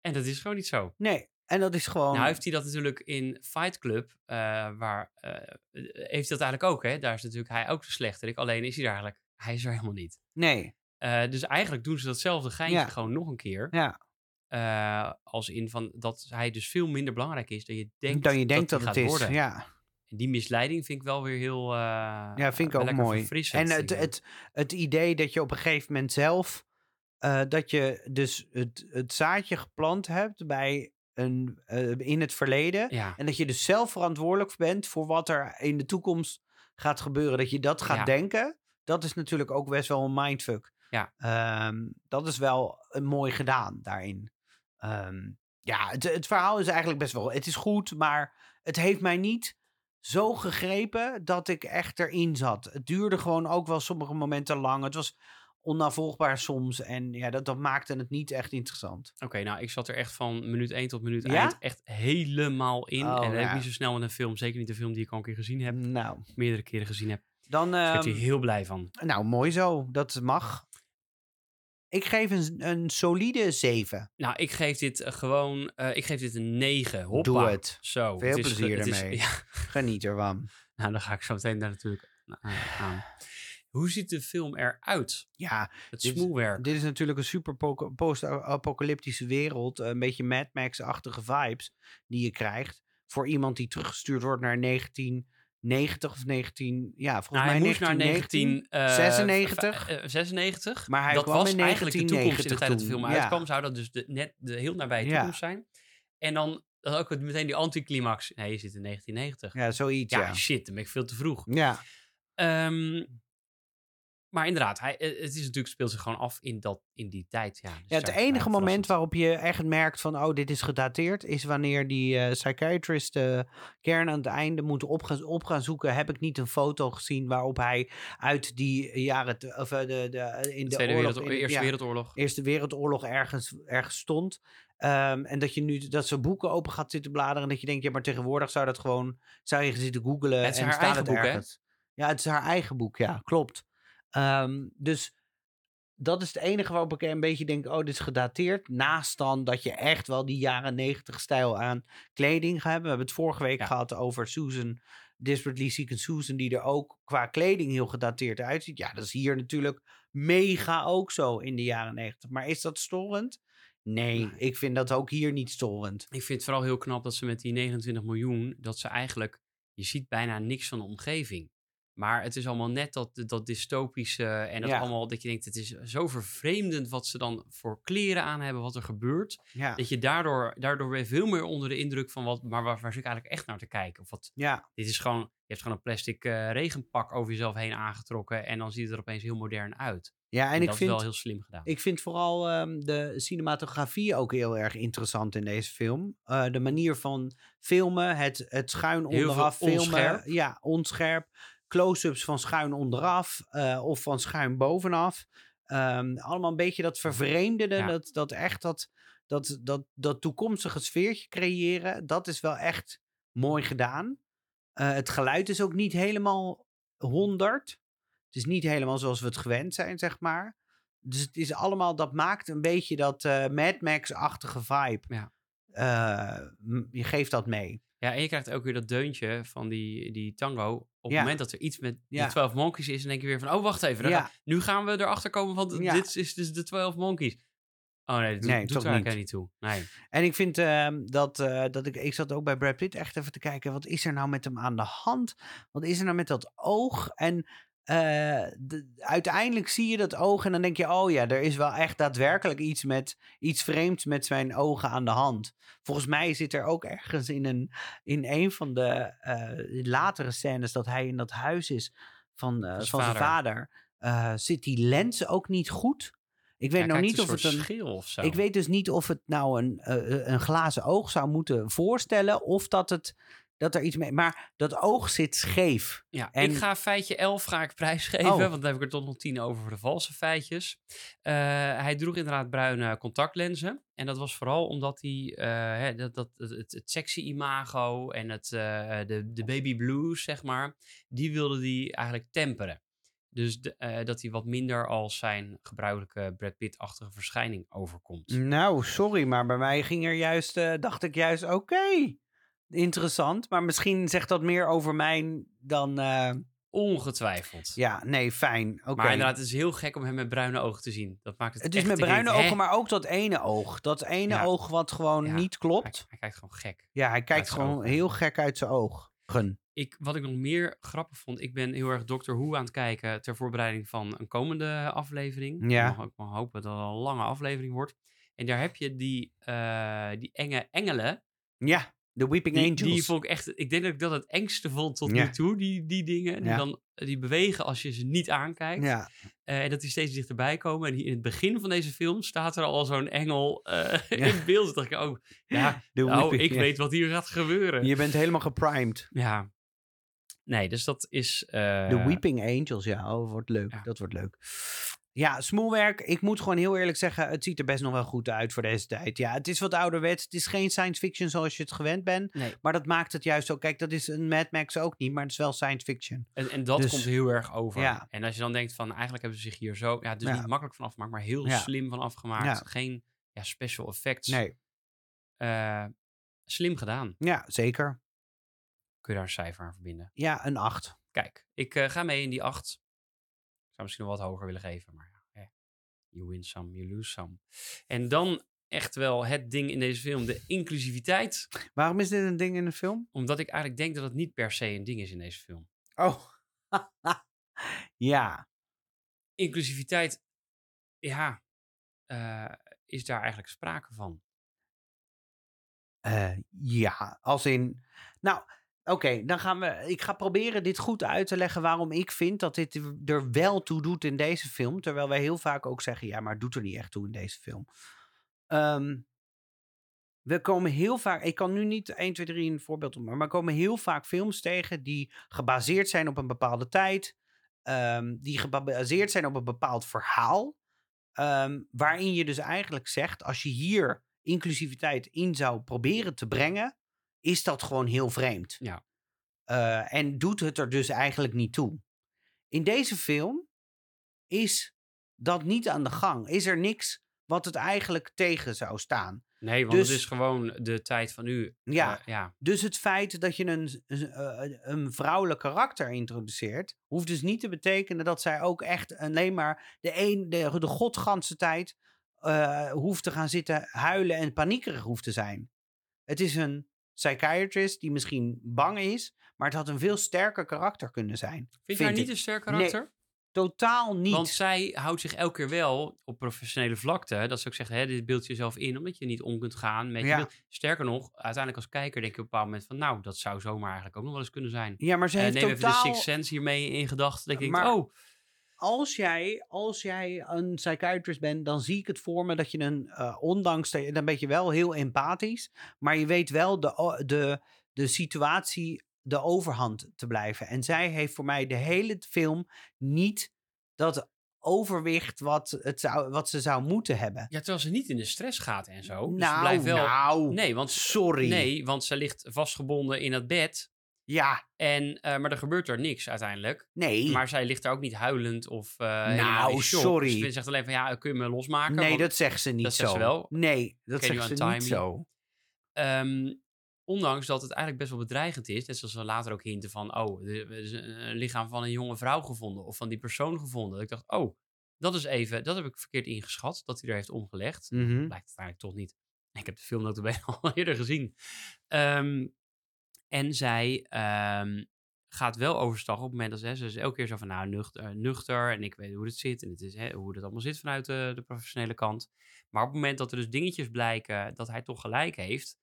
En dat is gewoon niet zo. Nee, En dat is gewoon... Nou heeft hij dat natuurlijk in Fight Club, eh, waar, eh, heeft hij dat eigenlijk ook, hè? Daar is natuurlijk hij ook de slechterik, alleen is hij daar eigenlijk, hij is er helemaal niet. Nee, Eh, dus eigenlijk doen ze datzelfde geintje Ja. gewoon nog een keer. ja. Eh, als in van dat hij dus veel minder belangrijk is dan je denkt, dan je denkt dat, het gaat is. worden. Ja. En die misleiding vind ik wel weer heel. eh Ja, vind ik ook mooi. En het, het, het idee dat je op een gegeven moment zelf, eh, dat je dus het, het zaadje geplant hebt bij een, in het verleden. ja, En dat je dus zelf verantwoordelijk bent voor wat er in de toekomst gaat gebeuren. Dat je dat gaat Ja. denken. Dat is natuurlijk ook best wel een mindfuck. Ja. Ehm, dat is wel mooi gedaan daarin. Ehm, ja, het, het verhaal is eigenlijk best wel... Het is goed, maar het heeft mij niet zo gegrepen dat ik echt erin zat. Het duurde gewoon ook wel sommige momenten lang. Het was onnavolgbaar soms. En ja, dat, dat maakte het niet echt interessant. Oké, nou, ik zat er echt van minuut 1 tot minuut Ja? eind echt helemaal in. Oh, en dat heb ja. ik niet zo snel met een film. Zeker niet een film die ik al een keer gezien heb. Nou, Meerdere keren gezien heb. dan... Dus ik hier ehm, heel blij van. Nou, mooi zo. Dat mag. Ik geef een, een solide 7. Nou, ik geef dit eh, gewoon... eh, ik geef dit een 9. Hoppa. Doe het. Zo. Veel het is, plezier het is- ermee. *laughs* ja, Geniet ervan. nou, dan ga ik zo meteen daar natuurlijk aan- aan. Hoe ziet de film eruit? Ja, Het Dit is- smoelwerk. dit is natuurlijk een super post-apocalyptische wereld. Een beetje Mad Max-achtige vibes die je krijgt. Voor iemand die teruggestuurd wordt naar 1990 of 19... Ja, volgens Nou, mij hij moest naar 1919. 1996. 96. 96. Maar hij dat kwam was in eigenlijk de toekomst in de 1990 tijd dat de film ja. uitkwam. Zou dat dus de, net de heel nabije Ja. toekomst zijn. En dan, dan ook meteen die anticlimax. Nee, je zit in 1990. Ja, zoiets, Ja, ja. shit, dan ben ik veel te vroeg. Ja, Ehm, maar inderdaad, hij, eh, het is natuurlijk, speelt zich gewoon af in, dat, in die tijd. Ja, dus Ja, het enige moment waarop je echt merkt van, oh, dit is gedateerd, is wanneer die eh, psychiatrist de kern aan het einde moet op gaan, op gaan zoeken. Heb ik niet een foto gezien waarop hij uit die jaren, of eh, de, de, in de Tweede oorlog, Wereldoorlog, in- Eerste ja, Wereldoorlog. Eerste Wereldoorlog ergens, ergens stond. Ehm, en dat je nu dat ze boeken open gaat zitten bladeren. En dat je denkt, ja, maar tegenwoordig zou dat gewoon, zou je zitten googlen Het is en haar staat eigen het boek, hè? ergens. Ja, het is haar eigen boek, ja, klopt. Ehm, dus dat is het enige waarop ik een beetje denk, oh, dit is gedateerd. Naast dan dat je echt wel die jaren negentig stijl aan kleding gaat hebben. We hebben het vorige week Ja. gehad over Susan, Desperately Seeking Susan, die er ook qua kleding heel gedateerd uitziet. Ja, dat is hier natuurlijk mega ook zo in de jaren negentig. Maar is dat storend? Nee, Nee. ik vind dat ook hier niet storend. Ik vind het vooral heel knap dat ze met die 29 miljoen, dat ze eigenlijk, je ziet bijna niks van de omgeving. Maar het is allemaal net dat, dat dystopische en dat Ja. allemaal, dat je denkt, het is zo vervreemdend wat ze dan voor kleren aan hebben, wat er gebeurt. Ja, Dat je daardoor, daardoor weer veel meer onder de indruk van wat, maar waar, waar zit ik eigenlijk echt naar te kijken? Of wat, ja, dit is gewoon, je hebt gewoon een plastic eh, regenpak over jezelf heen aangetrokken en dan ziet het er opeens heel modern uit. ja. En, En, ik dat vind, is wel heel slim gedaan. Ik vind vooral ehm, de cinematografie ook heel erg interessant in deze film. Eh, de manier van filmen, het, het schuin onderaf filmen. onscherp. Ja, onscherp. Close-ups van schuin onderaf eh, of van schuin bovenaf. Ehm, allemaal een beetje dat vervreemdende, Ja. dat, dat echt dat, dat, dat, dat toekomstige sfeertje creëren. Dat is wel echt mooi gedaan. Eh, het geluid is ook niet helemaal 100. Het is niet helemaal zoals we het gewend zijn, zeg maar. Dus het is allemaal, dat maakt een beetje dat eh, Mad Max-achtige vibe. Ja. Je geeft dat mee. Ja, en je krijgt ook weer dat deuntje van die, die tango. Op Ja. het moment dat er iets met Ja. de 12 Monkeys is, dan denk je weer van, oh, wacht even. dan Ja. ga- nu gaan we erachter komen van, dit is dus de 12 Monkeys. Oh nee, dat Nee, doet er eigenlijk niet. niet toe. Nee. En ik vind ehm, dat, eh, dat ik, ik zat ook bij Brad Pitt echt even te kijken, wat is er nou met hem aan de hand? Wat is er nou met dat oog? En eh, de- uiteindelijk zie je dat oog en dan denk je, oh ja, er is wel echt daadwerkelijk iets met iets vreemds met zijn ogen aan de hand. Volgens mij zit er ook ergens in een, in een van de eh, latere scènes dat hij in dat huis is van, eh, Van zijn vader, zit die lens ook niet goed. Ik weet Ja, nog niet of het een schil of zo. ik weet dus niet of het nou een, een glazen oog zou moeten voorstellen. Of dat, het, dat er iets mee. Maar dat oog zit scheef. Ja, En- ik ga feitje 11 ga ik prijsgeven, Oh. want dan heb ik er tot nog 10 over voor de valse feitjes. Eh, hij droeg inderdaad bruine contactlenzen. En dat was vooral omdat hij eh, hè, dat, dat, het, sexy imago en het, eh, de, de baby blues, zeg maar, die wilde hij eigenlijk temperen. Dus de, dat hij wat minder als zijn gebruikelijke Brad Pitt-achtige verschijning overkomt. Nou, sorry, maar bij mij ging er juist, dacht ik juist, oké, interessant. Maar misschien zegt dat meer over mij dan, eh, Ongetwijfeld. ja, nee, fijn. Oké. Maar inderdaad, het is heel gek om hem met bruine ogen te zien. Dat maakt het Het is echt met bruine ogen, hè? maar ook dat ene oog. Dat ene Ja. oog wat gewoon Ja. niet Hij, klopt. hij kijkt gewoon gek. Ja, hij kijkt zijn gewoon ogen. heel gek uit zijn ogen. Ik, wat ik nog meer grappig vond, ik ben heel erg Doctor Who aan het kijken ter voorbereiding van een komende aflevering. Ja. Ik mag ook maar hopen dat het een lange aflevering wordt. En daar heb je die, eh, die enge engelen. Ja, de Weeping Die, Angels. die vond ik echt, ik denk dat ik dat het engste vond tot Ja. nu toe, die, die dingen. Die Ja. dan die bewegen als je ze niet aankijkt. ja, Eh, en dat die steeds dichterbij komen. En in het begin van deze film staat er al zo'n engel Ja. in beeld. Toen dacht ik, oh, ja, de nou, Weeping- ik weet wat hier gaat gebeuren. Je bent helemaal geprimed. Ja. Nee, dus dat is... eh, De Weeping Angels, ja. Oh, wordt leuk. Dat wordt leuk. Ja, smoelwerk. Ik moet gewoon heel eerlijk zeggen, het ziet er best nog wel goed uit voor deze tijd. Ja, het is wat ouderwets. Het is geen science fiction zoals je het gewend bent. Nee. Maar dat maakt het juist ook. Kijk, dat is een Mad Max ook niet, maar het is wel science fiction. En, dat dus komt heel erg over. Ja. En als je dan denkt van, eigenlijk hebben ze zich hier zo... Ja, dus niet makkelijk van afgemaakt, maar heel slim van afgemaakt. Geen ja, special effects. Nee. Eh, slim gedaan. Ja, zeker. Kun je daar een cijfer aan verbinden? Ja, een 8. Kijk, ik eh, ga mee in die acht zou misschien nog wat hoger willen geven, maar ja, you win some, you lose some. En dan echt wel het ding in deze film, de inclusiviteit. Waarom is dit een ding in de film? Omdat ik eigenlijk denk dat het niet per se een ding is in deze film. Oh. *laughs* ja. Inclusiviteit, ja, eh, is daar eigenlijk sprake van. Eh, ja, als in. Nou, oké, dan gaan we. Ik ga proberen dit goed uit te leggen waarom ik vind dat dit er wel toe doet in deze film. Terwijl wij heel vaak ook zeggen: ja, maar het doet er niet echt toe in deze film. Ehm, we komen heel vaak. Ik kan nu niet 1, 2, 3 een voorbeeld doen, maar we komen heel vaak films tegen die gebaseerd zijn op een bepaalde tijd. ehm, die gebaseerd zijn op een bepaald verhaal. ehm, waarin je dus eigenlijk zegt: als je hier inclusiviteit in zou proberen te brengen, is dat gewoon heel vreemd. Ja. Eh, en doet het er dus eigenlijk niet toe. In deze film is dat niet aan de gang. Is er niks wat het eigenlijk tegen zou staan. Nee, want Dus- het is gewoon de tijd van nu. Ja, Eh, ja. dus het feit dat je een, een, eh, een vrouwelijk karakter introduceert, hoeft dus niet te betekenen dat zij ook echt alleen maar de, een, de, de godganse tijd hoeft te gaan zitten huilen en paniekerig hoeft te zijn. Het is een psychiatrist die misschien bang is, maar het had een veel sterker karakter kunnen zijn. Vind je haar niet een sterk Nee, karakter? Totaal niet. Want zij houdt zich elke keer wel op professionele vlakte. Dat ze ook zegt, hè, dit beeld jezelf in, omdat je niet om kunt gaan met Ja. Sterker nog, uiteindelijk als kijker denk je op een bepaald moment van, nou, dat zou zomaar eigenlijk ook nog wel eens kunnen zijn. ja, maar ze Eh heeft neem even de totaal... Sixth Sense hiermee in gedachten. Denk ik, Maar- oh, als jij, als jij een psychiatrist bent, dan zie ik het voor me dat je een, eh, ondanks dat je, dan ben je wel heel empathisch, maar je weet wel de, de, de situatie, de overhand te blijven. En zij heeft voor mij de hele film niet dat overwicht wat, het zou, wat ze zou moeten hebben. ja, terwijl ze niet in de stress gaat en zo. Dus nou, blijft wel... nou, Nee, want, sorry. nee, want ze ligt vastgebonden in het bed. Ja, En, eh, maar er gebeurt er niks uiteindelijk. nee. Maar zij ligt daar ook niet huilend of helemaal Nou, shock. sorry. Ze zegt alleen van, ja, kun je me losmaken? nee, dat zegt ze niet dat zo. zegt ze wel. Nee, dat zegt ze niet zo. Ehm, ondanks dat het eigenlijk best wel bedreigend is, net zoals we later ook hinten van, oh, er is een lichaam van een jonge vrouw gevonden of van die persoon gevonden. Ik dacht, oh, dat is even, dat heb ik verkeerd ingeschat, dat hij er heeft omgelegd. Mhm. Blijkt uiteindelijk toch niet. Ik heb de film notabene *laughs* al eerder gezien. Ehm, en zij ehm, gaat wel overstag op het moment dat ze, hè, ze is elke keer zo van, nou, nuchter, nuchter en ik weet hoe het zit en het is, hè, hoe het allemaal zit vanuit de, de professionele kant. Maar op het moment dat er dus dingetjes blijken dat hij toch gelijk heeft,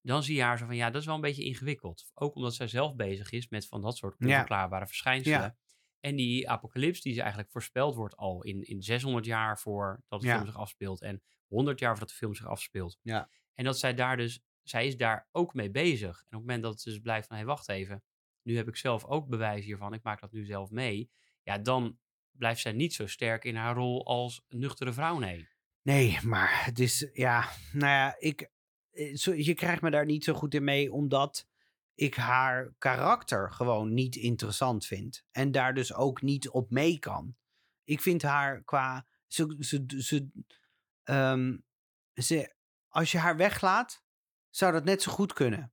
dan zie je haar zo van, ja, dat is wel een beetje ingewikkeld. Ook omdat zij zelf bezig is met van dat soort Ja. onverklaarbare verschijnselen. Ja. En die apocalyps die ze eigenlijk voorspeld wordt al in, in 600 jaar voordat de Ja. film zich afspeelt en 100 jaar voordat de film zich afspeelt. Ja. En dat zij daar dus, zij is daar ook mee bezig. En op het moment dat ze dus blijft van, hé, hey, wacht even, nu heb ik zelf ook bewijs hiervan, ik maak dat nu zelf mee. Ja, dan blijft zij niet zo sterk in haar rol als nuchtere vrouw, nee. Nee, maar het is, ja, nou ja, ik, eh, je krijgt me daar niet zo goed in mee, omdat ik haar karakter gewoon niet interessant vind. En daar dus ook niet op mee kan. Ik vind haar qua. Ze, ze, ze, ehm, ze, als je haar weglaat, zou dat net zo goed kunnen.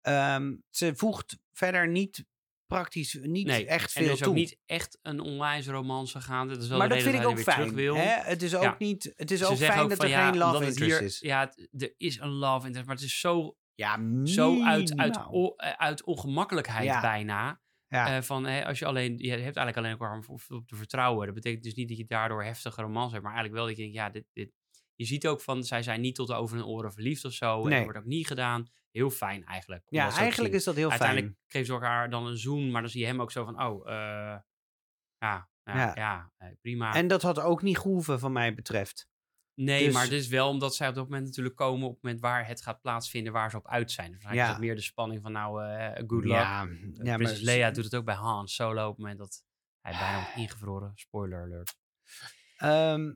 Ehm, ze voegt verder niet praktisch, niet Nee, echt veel er is toe. ook niet echt een onwijs romance gaande. Dat is wel maar de dat vind ik ook fijn. wil. Hè? Het is ook, Ja. niet, het is Ze ook fijn ook dat van, er ja, geen love interest hier- is. Ja, er is een love interest, maar het is zo, Ja, zo uit, uit, o- eh, uit ongemakkelijkheid Ja. bijna. Ja. Eh, van, hè, als je alleen, je hebt eigenlijk alleen elkaar om op, te vertrouwen. Dat betekent dus niet dat je daardoor heftige romance hebt, maar eigenlijk wel dat je denkt, ja, dit, dit. Je ziet ook van, zij zijn niet tot over hun oren verliefd of zo. En Nee. dat wordt ook niet gedaan. Heel fijn eigenlijk. ja, eigenlijk is dat heel Uiteindelijk fijn. geven ze elkaar dan een zoen, maar dan zie je hem ook zo van, oh, eh, ja, ja, Ja. ja. eh, prima. En dat had ook niet gehoeven, van mij betreft. Nee, Dus- maar dit is wel omdat zij op dat moment natuurlijk komen op het moment waar het gaat plaatsvinden, waar ze op uit zijn. Dus Ja. is het meer de spanning van nou, eh good luck. Ja, ja Prinses maar, Leia doet het ook bij Han Solo op het moment dat hij bijna wordt ingevroren. Spoiler alert. ehm,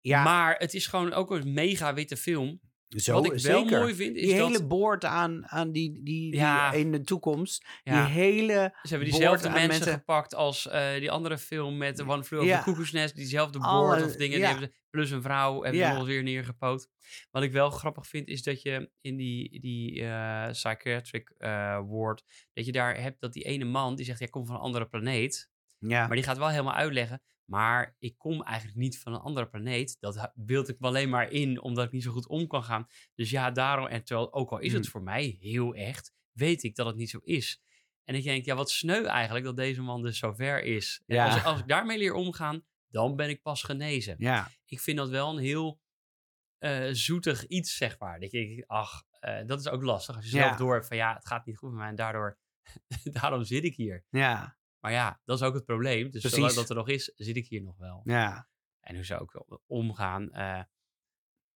ja, Maar het is gewoon ook een mega witte film. zo, Wat ik wel zeker. mooi vind is die dat... hele boord aan, aan die, die, die Ja. in de toekomst. ja, Die hele ze hebben boord diezelfde mensen, mensen- gepakt als eh, die andere film met One Flew Over Ja. the Cuckoo's Nest. Diezelfde board Alle- of dingen. Die ze, plus een vrouw hebben Ja. weer neergepoot. Wat ik wel grappig vind is dat je in die, die eh, psychiatric eh ward... dat je daar hebt dat die ene man die zegt... jij komt van een andere planeet. ja, Maar die gaat wel helemaal uitleggen. Maar ik kom eigenlijk niet van een andere planeet. Dat beeld ik me alleen maar in, omdat ik niet zo goed om kan gaan. Dus ja, daarom. En terwijl, ook al is het Hmm. voor mij heel echt, weet ik dat het niet zo is. En ik denk, ja, wat sneu eigenlijk dat deze man dus zo ver is. En Ja. Als, *laughs* als ik daarmee leer omgaan, dan ben ik pas genezen. ja, Ik vind dat wel een heel eh, zoetig iets, zeg maar. Dat denkt, ach, eh, dat is ook lastig. Als je zelf Ja. door hebt van, ja, het gaat niet goed met mij. En daardoor, *laughs* daarom zit ik hier. ja, Maar ja, dat is ook het probleem. Dus zolang Precies. dat er nog is, zit ik hier nog wel. ja. En hoe ze ook omgaan. eh,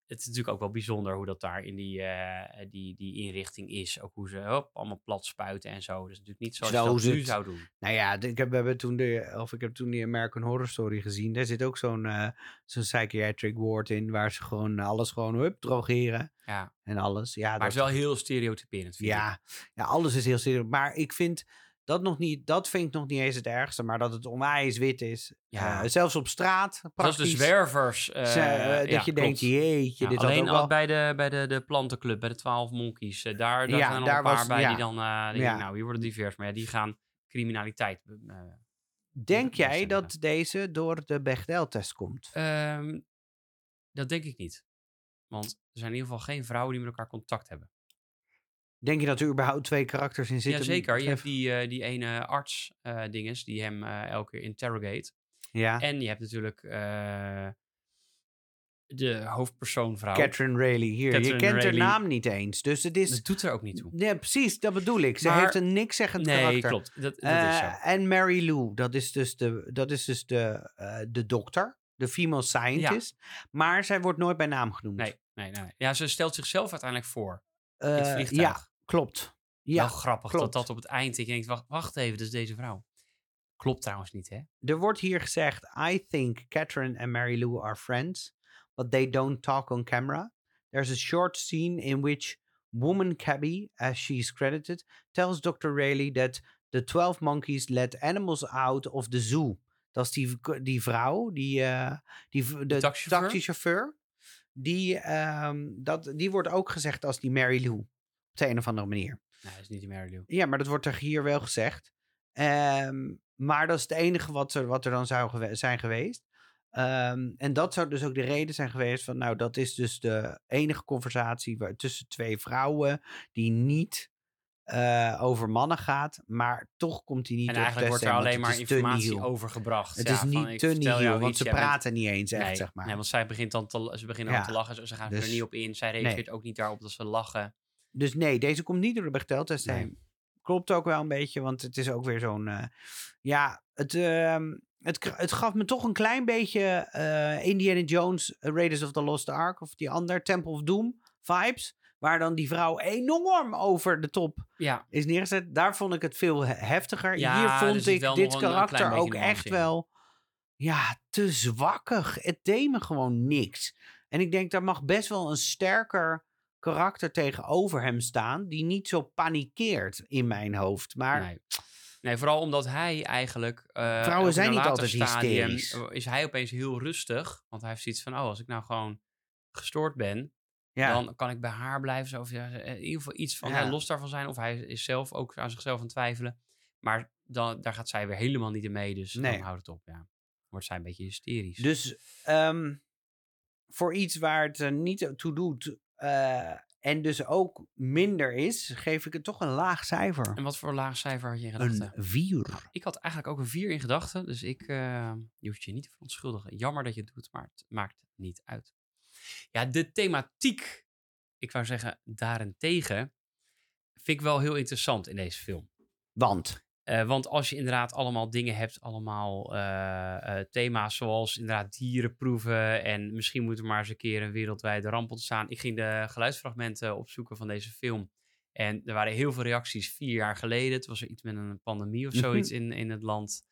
het is natuurlijk ook wel bijzonder hoe dat daar in die, eh, die, die inrichting is. Ook hoe ze hop, allemaal plat spuiten en zo. Dat is natuurlijk niet zoals Zo je dat is nu het. zou doen. Nou ja, ik heb, we hebben toen de, of ik heb toen die American Horror Story gezien. Daar zit ook zo'n eh, zo'n psychiatric ward in, waar ze gewoon alles gewoon hup, drogeren Ja. en alles. Ja, Maar dat, het is wel heel stereotyperend, vind ik. ja, ja, alles is heel serieus. Maar ik vind dat nog niet, dat vind ik nog niet eens het ergste, maar dat het onwijs wit is. Ja. Eh, zelfs op straat, Dat is praktisch. de zwervers. eh, eh, dat ja, je denkt, jeetje, Ja, dit alleen ook al wel... bij, de, bij de, de plantenclub, bij de 12 monkeys. daar daar Ja, zijn er daar een paar was- bij ja. die dan... die Ja. denken, nou, hier worden divers. Maar ja, die gaan criminaliteit... Denk jij zijn dat deze door de Bechdel-test komt? Ehm, dat denk ik niet. Want er zijn in ieder geval geen vrouwen die met elkaar contact hebben. Denk je dat er überhaupt twee karakters in zitten? Jazeker, je hebt die, eh, die ene arts eh dinges die hem eh, elke keer interrogate. Ja, En je hebt natuurlijk de hoofdpersoonvrouw. Catherine Rayleigh. Hier, je kent haar naam niet eens. Dus het is... Dat doet er ook niet toe. Ja, precies, dat bedoel ik. Ze Maar- heeft een niks zeggend Nee, karakter. klopt. Dat, dat is zo. en Mary Lou, dat is dus de, dat is dus de, de dokter, de female scientist. Maar zij wordt nooit bij naam genoemd. Nee, nee, nee, nee. Ja, ze stelt zichzelf uiteindelijk voor. het vliegtuig. Ja, klopt. Ja, Wel grappig klopt. dat dat op het eind... Ik denk, wacht, wacht even, dat is deze vrouw. Klopt trouwens niet, hè? er wordt hier gezegd: I think Catherine and Mary Lou are friends, but they don't talk on camera. There's a short scene in which woman Cabby, as she's credited, tells Dr. Rayleigh that the 12 monkeys let animals out of the zoo. Dat is die, die vrouw, die, eh, die, de taxichauffeur? taxichauffeur. Die, ehm, dat, die wordt ook gezegd als die Mary Lou. Op de een of andere manier. Nee, dat is niet die Mary. Ja, maar dat wordt er hier wel gezegd. Ehm, maar dat is het enige wat er, wat er dan zou gewe- zijn geweest. Ehm, en dat zou dus ook de reden zijn geweest van, nou, dat is dus de enige conversatie waar, tussen twee vrouwen die niet eh, over mannen gaat, maar toch komt die niet En op eigenlijk wordt er alleen maar informatie overgebracht. Het Ja, is niet te nieuw, want ze bent- praten niet eens echt, nee, zeg maar. Nee, want zij begint dan te, ze beginnen Ja. dan te lachen. Ze, gaan er Dus- niet op in. Zij nee. reageert ook niet daarop dat ze lachen. Dus nee, deze komt niet door de Bechdel-test Nee. heen. Klopt ook wel een beetje, want het is ook weer zo'n... eh, ja, het, ehm, het, het gaf me toch een klein beetje eh, Indiana Jones, eh, Raiders of the Lost Ark... of die ander, Temple of Doom vibes... waar dan die vrouw enorm over de top Ja, is neergezet. Daar vond ik het veel he- heftiger. Ja, Hier er vond ik dit karakter ook echt in. wel... Ja, te zwakkig. Het deed me gewoon niks. En ik denk, daar mag best wel een sterker karakter tegenover hem staan die niet zo panikeert in mijn hoofd. Maar Nee. nee, vooral omdat hij eigenlijk... eh, Vrouwen zijn niet altijd stadium, hysterisch. eh, Is hij opeens heel rustig. Want hij heeft zoiets van, oh, als ik nou gewoon gestoord ben... ja, dan kan ik bij haar blijven. Zo, of ja, in ieder geval iets van Ja. los daarvan zijn. Of hij is zelf ook aan zichzelf aan het twijfelen. Maar dan, daar gaat zij weer helemaal niet in mee. Dus Nee. dan houdt het op, ja. Wordt zij een beetje hysterisch. dus ehm, voor iets waar het niet toe doet eh, en dus ook minder is, geef ik het toch een laag cijfer. En wat voor laag cijfer had je in Een gedachten? 4. Ik had eigenlijk ook een 4 in gedachten. Dus ik, eh, je hoeft je niet te verontschuldigen. Jammer dat je het doet, maar het maakt niet uit. Ja, de thematiek, ik wou zeggen, daarentegen, vind ik wel heel interessant in deze film. Want, Eh, want als je inderdaad allemaal dingen hebt, allemaal eh, eh, thema's zoals inderdaad dierenproeven en misschien moet er maar eens een keer een wereldwijde ramp ontstaan. Ik ging de geluidsfragmenten opzoeken van deze film en er waren heel veel reacties vier jaar geleden. Het was er iets met een pandemie of Mhm. zoiets in, in het land.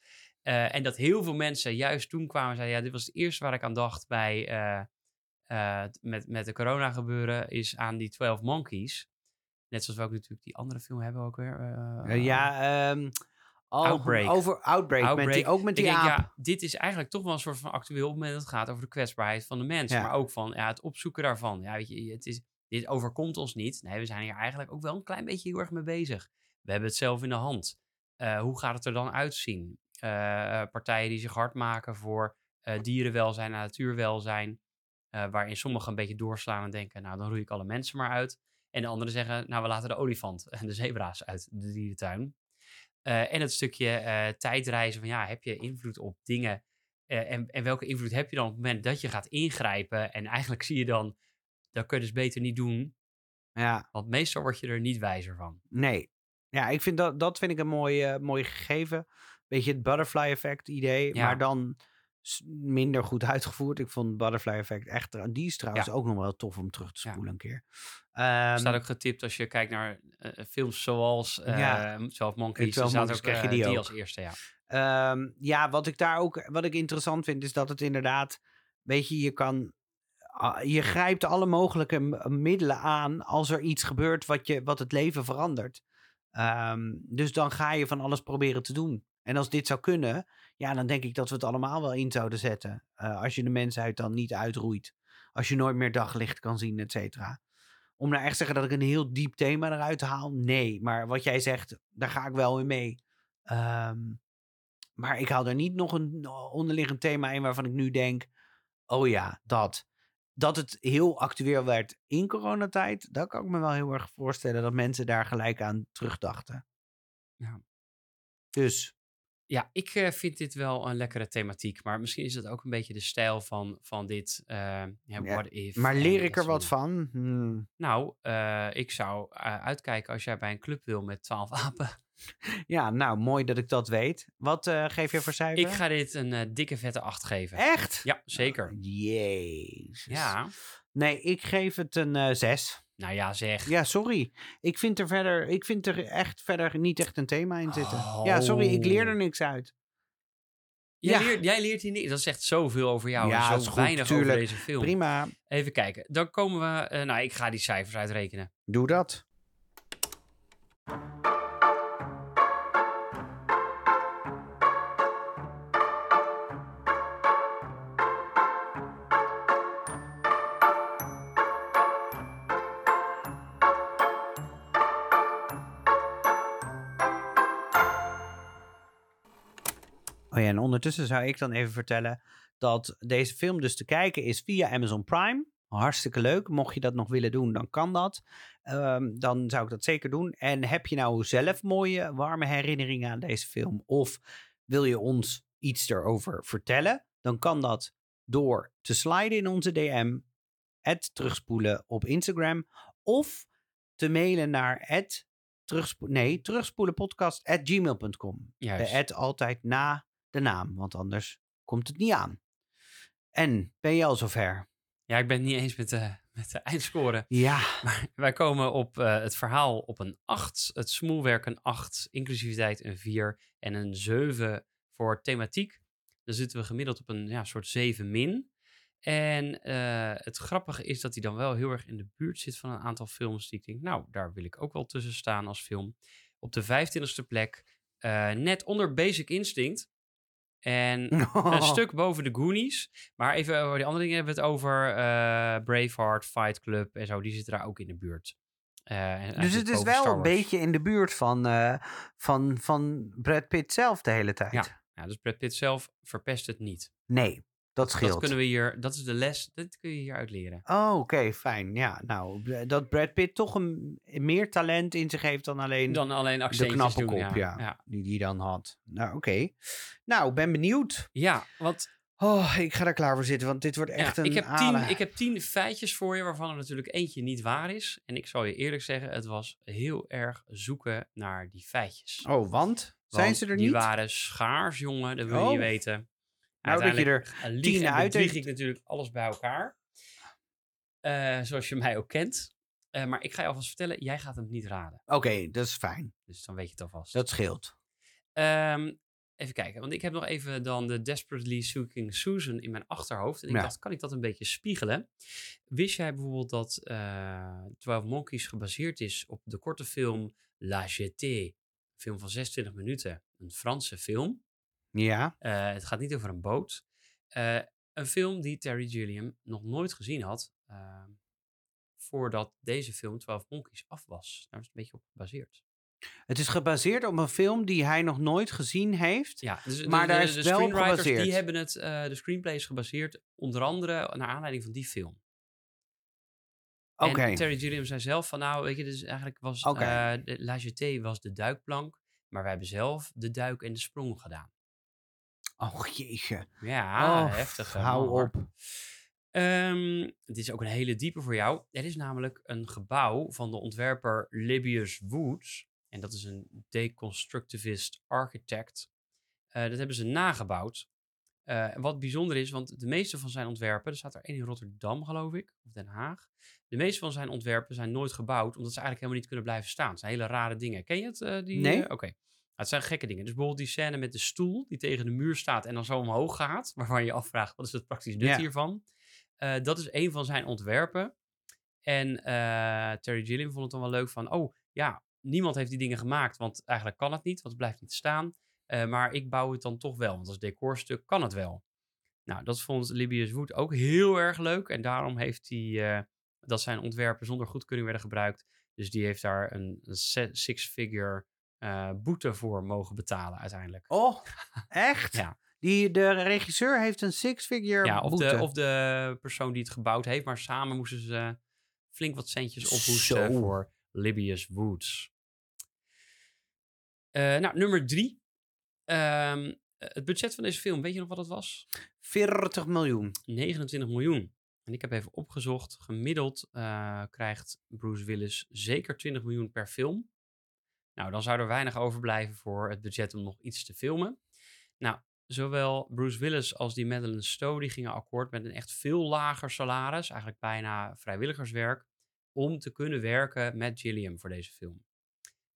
En dat heel veel mensen juist toen kwamen en zeiden, ja, dit was het eerste waar ik aan dacht bij met, met de corona gebeuren, is aan die 12 Monkeys. Net zoals we ook natuurlijk die andere film hebben ook weer. eh, eh, ja, ehm, al- Outbreak. over Outbreak, Met die, ook met die denk, ja, dit is eigenlijk toch wel een soort van actueel op het moment dat het gaat over de kwetsbaarheid van de mens. Ja. Maar ook van ja, het opzoeken daarvan. Ja, weet je, het is, dit overkomt ons niet. Nee, we zijn hier eigenlijk ook wel een klein beetje heel erg mee bezig. We hebben het zelf in de hand. Eh, hoe gaat het er dan uitzien? Eh, partijen die zich hard maken voor eh, dierenwelzijn en natuurwelzijn. eh, waarin sommigen een beetje doorslaan en denken, nou dan roei ik alle mensen maar uit. En de anderen zeggen, nou we laten de olifant *laughs* en de zebra's uit de dierentuin. Eh, en het stukje eh, tijdreizen van ja, heb je invloed op dingen? Eh, en, en welke invloed heb je dan op het moment dat je gaat ingrijpen? En eigenlijk zie je dan, dat kun je dus beter niet doen. Ja, Want meestal word je er niet wijzer van. nee. Ja, ik vind dat, dat vind ik een mooi, mooi gegeven. Beetje het butterfly effect idee, Ja. maar dan minder goed uitgevoerd. Ik vond butterfly effect echt, die is trouwens Ja. ook nog wel tof om terug te Ja. spoelen een keer. Er Ehm, staat ook getipt als je kijkt naar eh, films zoals eh Ja. 12 Monkeys. 12 dan staat ook krijg je eh, die als eerste, ja. Ehm, ja, wat ik daar ook, wat ik interessant vind, is dat het inderdaad, weet je, je kan, je grijpt alle mogelijke middelen aan als er iets gebeurt wat, je, wat het leven verandert. Ehm, dus dan ga je van alles proberen te doen. En als dit zou kunnen, ja, dan denk ik dat we het allemaal wel in zouden zetten. Eh, als je de mensheid dan niet uitroeit. Als je nooit meer daglicht kan zien, et cetera. Om nou echt te zeggen dat ik een heel diep thema eruit haal, nee. Maar wat jij zegt, daar ga ik wel in mee. Ehm, maar ik haal er niet nog een onderliggend thema in waarvan ik nu denk: oh ja, dat. Dat het heel actueel werd in coronatijd, dat kan ik me wel heel erg voorstellen dat mensen daar gelijk aan terugdachten. Ja. Dus Ja, ik eh, vind dit wel een lekkere thematiek. Maar misschien is het ook een beetje de stijl van, van dit. Ja, what if. maar leer dat ik er wat van? Hmm. Nou, eh, ik zou uitkijken als jij bij een club wil met 12 *laughs* apen. Ja, nou, mooi dat ik dat weet. Wat geef je voor cijfer? Ik ga dit een dikke vette 8 geven. Echt? Ja, zeker. Jezus. Ja. Nee, ik geef het een eh 6. Nou ja, zeg. Ja, sorry. Ik vind er verder, ik vind er echt verder niet echt een thema in zitten. Ja, sorry, ik leer er Oh. niks uit. Jij, Ja. leert, jij leert hier niet. Dat zegt zoveel over jou. Ja, en is zo goed, weinig over deze film. Prima, Even kijken. Dan komen we. eh, nou, ik ga die cijfers uitrekenen. doe dat. Oh ja, en ondertussen zou ik dan even vertellen dat deze film dus te kijken is via Amazon Prime. Hartstikke leuk. Mocht je dat nog willen doen, dan kan dat. Ehm, dan zou ik dat zeker doen. En heb je nou zelf mooie, warme herinneringen aan deze film? Of wil je ons iets erover vertellen? Dan kan dat door te sliden in onze DM, het terugspoelen op Instagram. Of te mailen naar het terugspo nee, terugspoelenpodcast at gmail.com. De Juist. ad altijd na de naam, want anders komt het niet aan. En ben je al zover? Ja, ik ben het niet eens met de, *laughs* met de eindscore. Ja, *laughs* Maar wij komen op eh, het verhaal op een 8. Het smoelwerk een 8. Inclusiviteit een 4. En een 7 voor thematiek. Dan zitten we gemiddeld op een ja, soort 7 min. En eh, het grappige is dat hij dan wel heel erg in de buurt zit van een aantal films die ik denk, nou, daar wil ik ook wel tussen staan als film. Op de 25e plek, eh, net onder Basic Instinct. En *laughs* een stuk boven de Goonies. Maar even over die andere dingen hebben we het over eh, Braveheart, Fight Club en zo. Die zitten daar ook in de buurt. Eh, Dus het is wel een beetje in de buurt van, eh, van, van Brad Pitt zelf de hele tijd. Ja. Ja, dus Brad Pitt zelf verpest het niet. Nee, dat scheelt. Dat kunnen we hier, dat is de les, dat kun je hieruit leren. Oh, oké, fijn. Ja, nou, dat Brad Pitt toch een, meer talent in zich heeft dan alleen Dan alleen de knappe doen, kop, ja. ja, ja. die die dan had. Nou, oké. Nou, ben benieuwd. Ja, want Oh, ik ga er klaar voor zitten, want dit wordt echt ja, een ik, heb tien, ik heb tien feitjes voor je, waarvan er natuurlijk eentje niet waar is. En ik zal je eerlijk zeggen, het was heel erg zoeken naar die feitjes. Oh, want? Zijn ze er die niet? waren schaars, jongen, dat wil je Oh. niet weten. Nou, dat je er eh, tien en uit ik natuurlijk alles bij elkaar. Eh, zoals je mij ook kent. Eh, maar ik ga je alvast vertellen, jij gaat hem niet raden. Oké, dat is fijn. Dus dan weet je het alvast. Dat scheelt. Ehm, even kijken, want ik heb nog even dan de Desperately Seeking Susan in mijn achterhoofd. En ik Ja. dacht, kan ik dat een beetje spiegelen? Wist jij bijvoorbeeld dat eh 12 Monkeys gebaseerd is op de korte film La Jetée? Een film van 26 minuten. Een Franse film. Ja? Eh, het gaat niet over een boot. Eh, een film die Terry Gilliam nog nooit gezien had. eh, voordat deze film 12 Monkeys af was. Daar is het een beetje op gebaseerd. Het is gebaseerd op een film die hij nog nooit gezien heeft. Ja, dus Maar de, daar is de wel screenwriters gebaseerd. die hebben het, de screenplay is gebaseerd onder andere naar aanleiding van die film. Oké. Terry Gilliam zei zelf van nou, weet je, dus eigenlijk was de La Jetée was de duikplank, maar wij hebben zelf de duik en de sprong gedaan. Oh, jeetje. Ja, Oh, heftig. hou man, op. Ehm, dit is ook een hele diepe voor jou. Er is namelijk een gebouw van de ontwerper Libius Woods. En dat is een deconstructivist architect. Eh, dat hebben ze nagebouwd. Eh, wat bijzonder is, want de meeste van zijn ontwerpen, er staat er één in Rotterdam geloof ik, of Den Haag. De meeste van zijn ontwerpen zijn nooit gebouwd, omdat ze eigenlijk helemaal niet kunnen blijven staan. Het zijn hele rare dingen. Ken je het? eh, die, Nee. Oké. Het zijn gekke dingen. Dus bijvoorbeeld die scène met de stoel die tegen de muur staat en dan zo omhoog gaat, waarvan je afvraagt, wat is het praktisch nut hiervan? Eh, dat is een van zijn ontwerpen. En eh, Terry Gilliam vond het dan wel leuk van, oh ja, niemand heeft die dingen gemaakt, want eigenlijk kan het niet, want het blijft niet staan. Eh, maar ik bouw het dan toch wel, want als decorstuk kan het wel. Nou, dat vond Libius Wood ook heel erg leuk. En daarom heeft hij dat zijn ontwerpen zonder goedkeuring werden gebruikt. Dus die heeft daar een, six-figure eh, boete voor mogen betalen uiteindelijk. Oh, *laughs* echt? Ja. Die, de regisseur heeft een six-figure Ja, of boete. de, of de persoon die het gebouwd heeft. Maar samen moesten ze flink wat centjes ophoesten Zo. voor Libius Woods. Eh, nou, nummer drie. Ehm, het budget van deze film, weet je nog wat het was? 40 miljoen. 29 miljoen. En ik heb even opgezocht. Gemiddeld eh, krijgt Bruce Willis zeker 20 miljoen per film. Nou, dan zou er weinig overblijven voor het budget om nog iets te filmen. Nou, zowel Bruce Willis als die Madeleine Stowe die gingen akkoord met een echt veel lager salaris, eigenlijk bijna vrijwilligerswerk, om te kunnen werken met Gilliam voor deze film.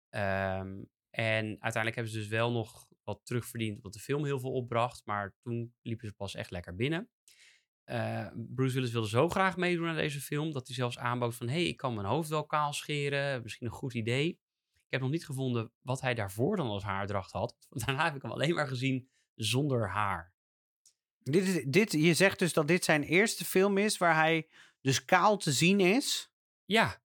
Ehm, en uiteindelijk hebben ze dus wel nog wat terugverdiend, wat de film heel veel opbracht, maar toen liepen ze pas echt lekker binnen. Eh, Bruce Willis wilde zo graag meedoen aan deze film dat hij zelfs aanbood van, hey, ik kan mijn hoofd wel kaal scheren, misschien een goed idee. Ik heb nog niet gevonden wat hij daarvoor dan als haardracht had. *laughs* Daarna heb ik hem alleen maar gezien zonder haar. Dit is, dit, je zegt dus dat dit zijn eerste film is waar hij dus kaal te zien is. Ja,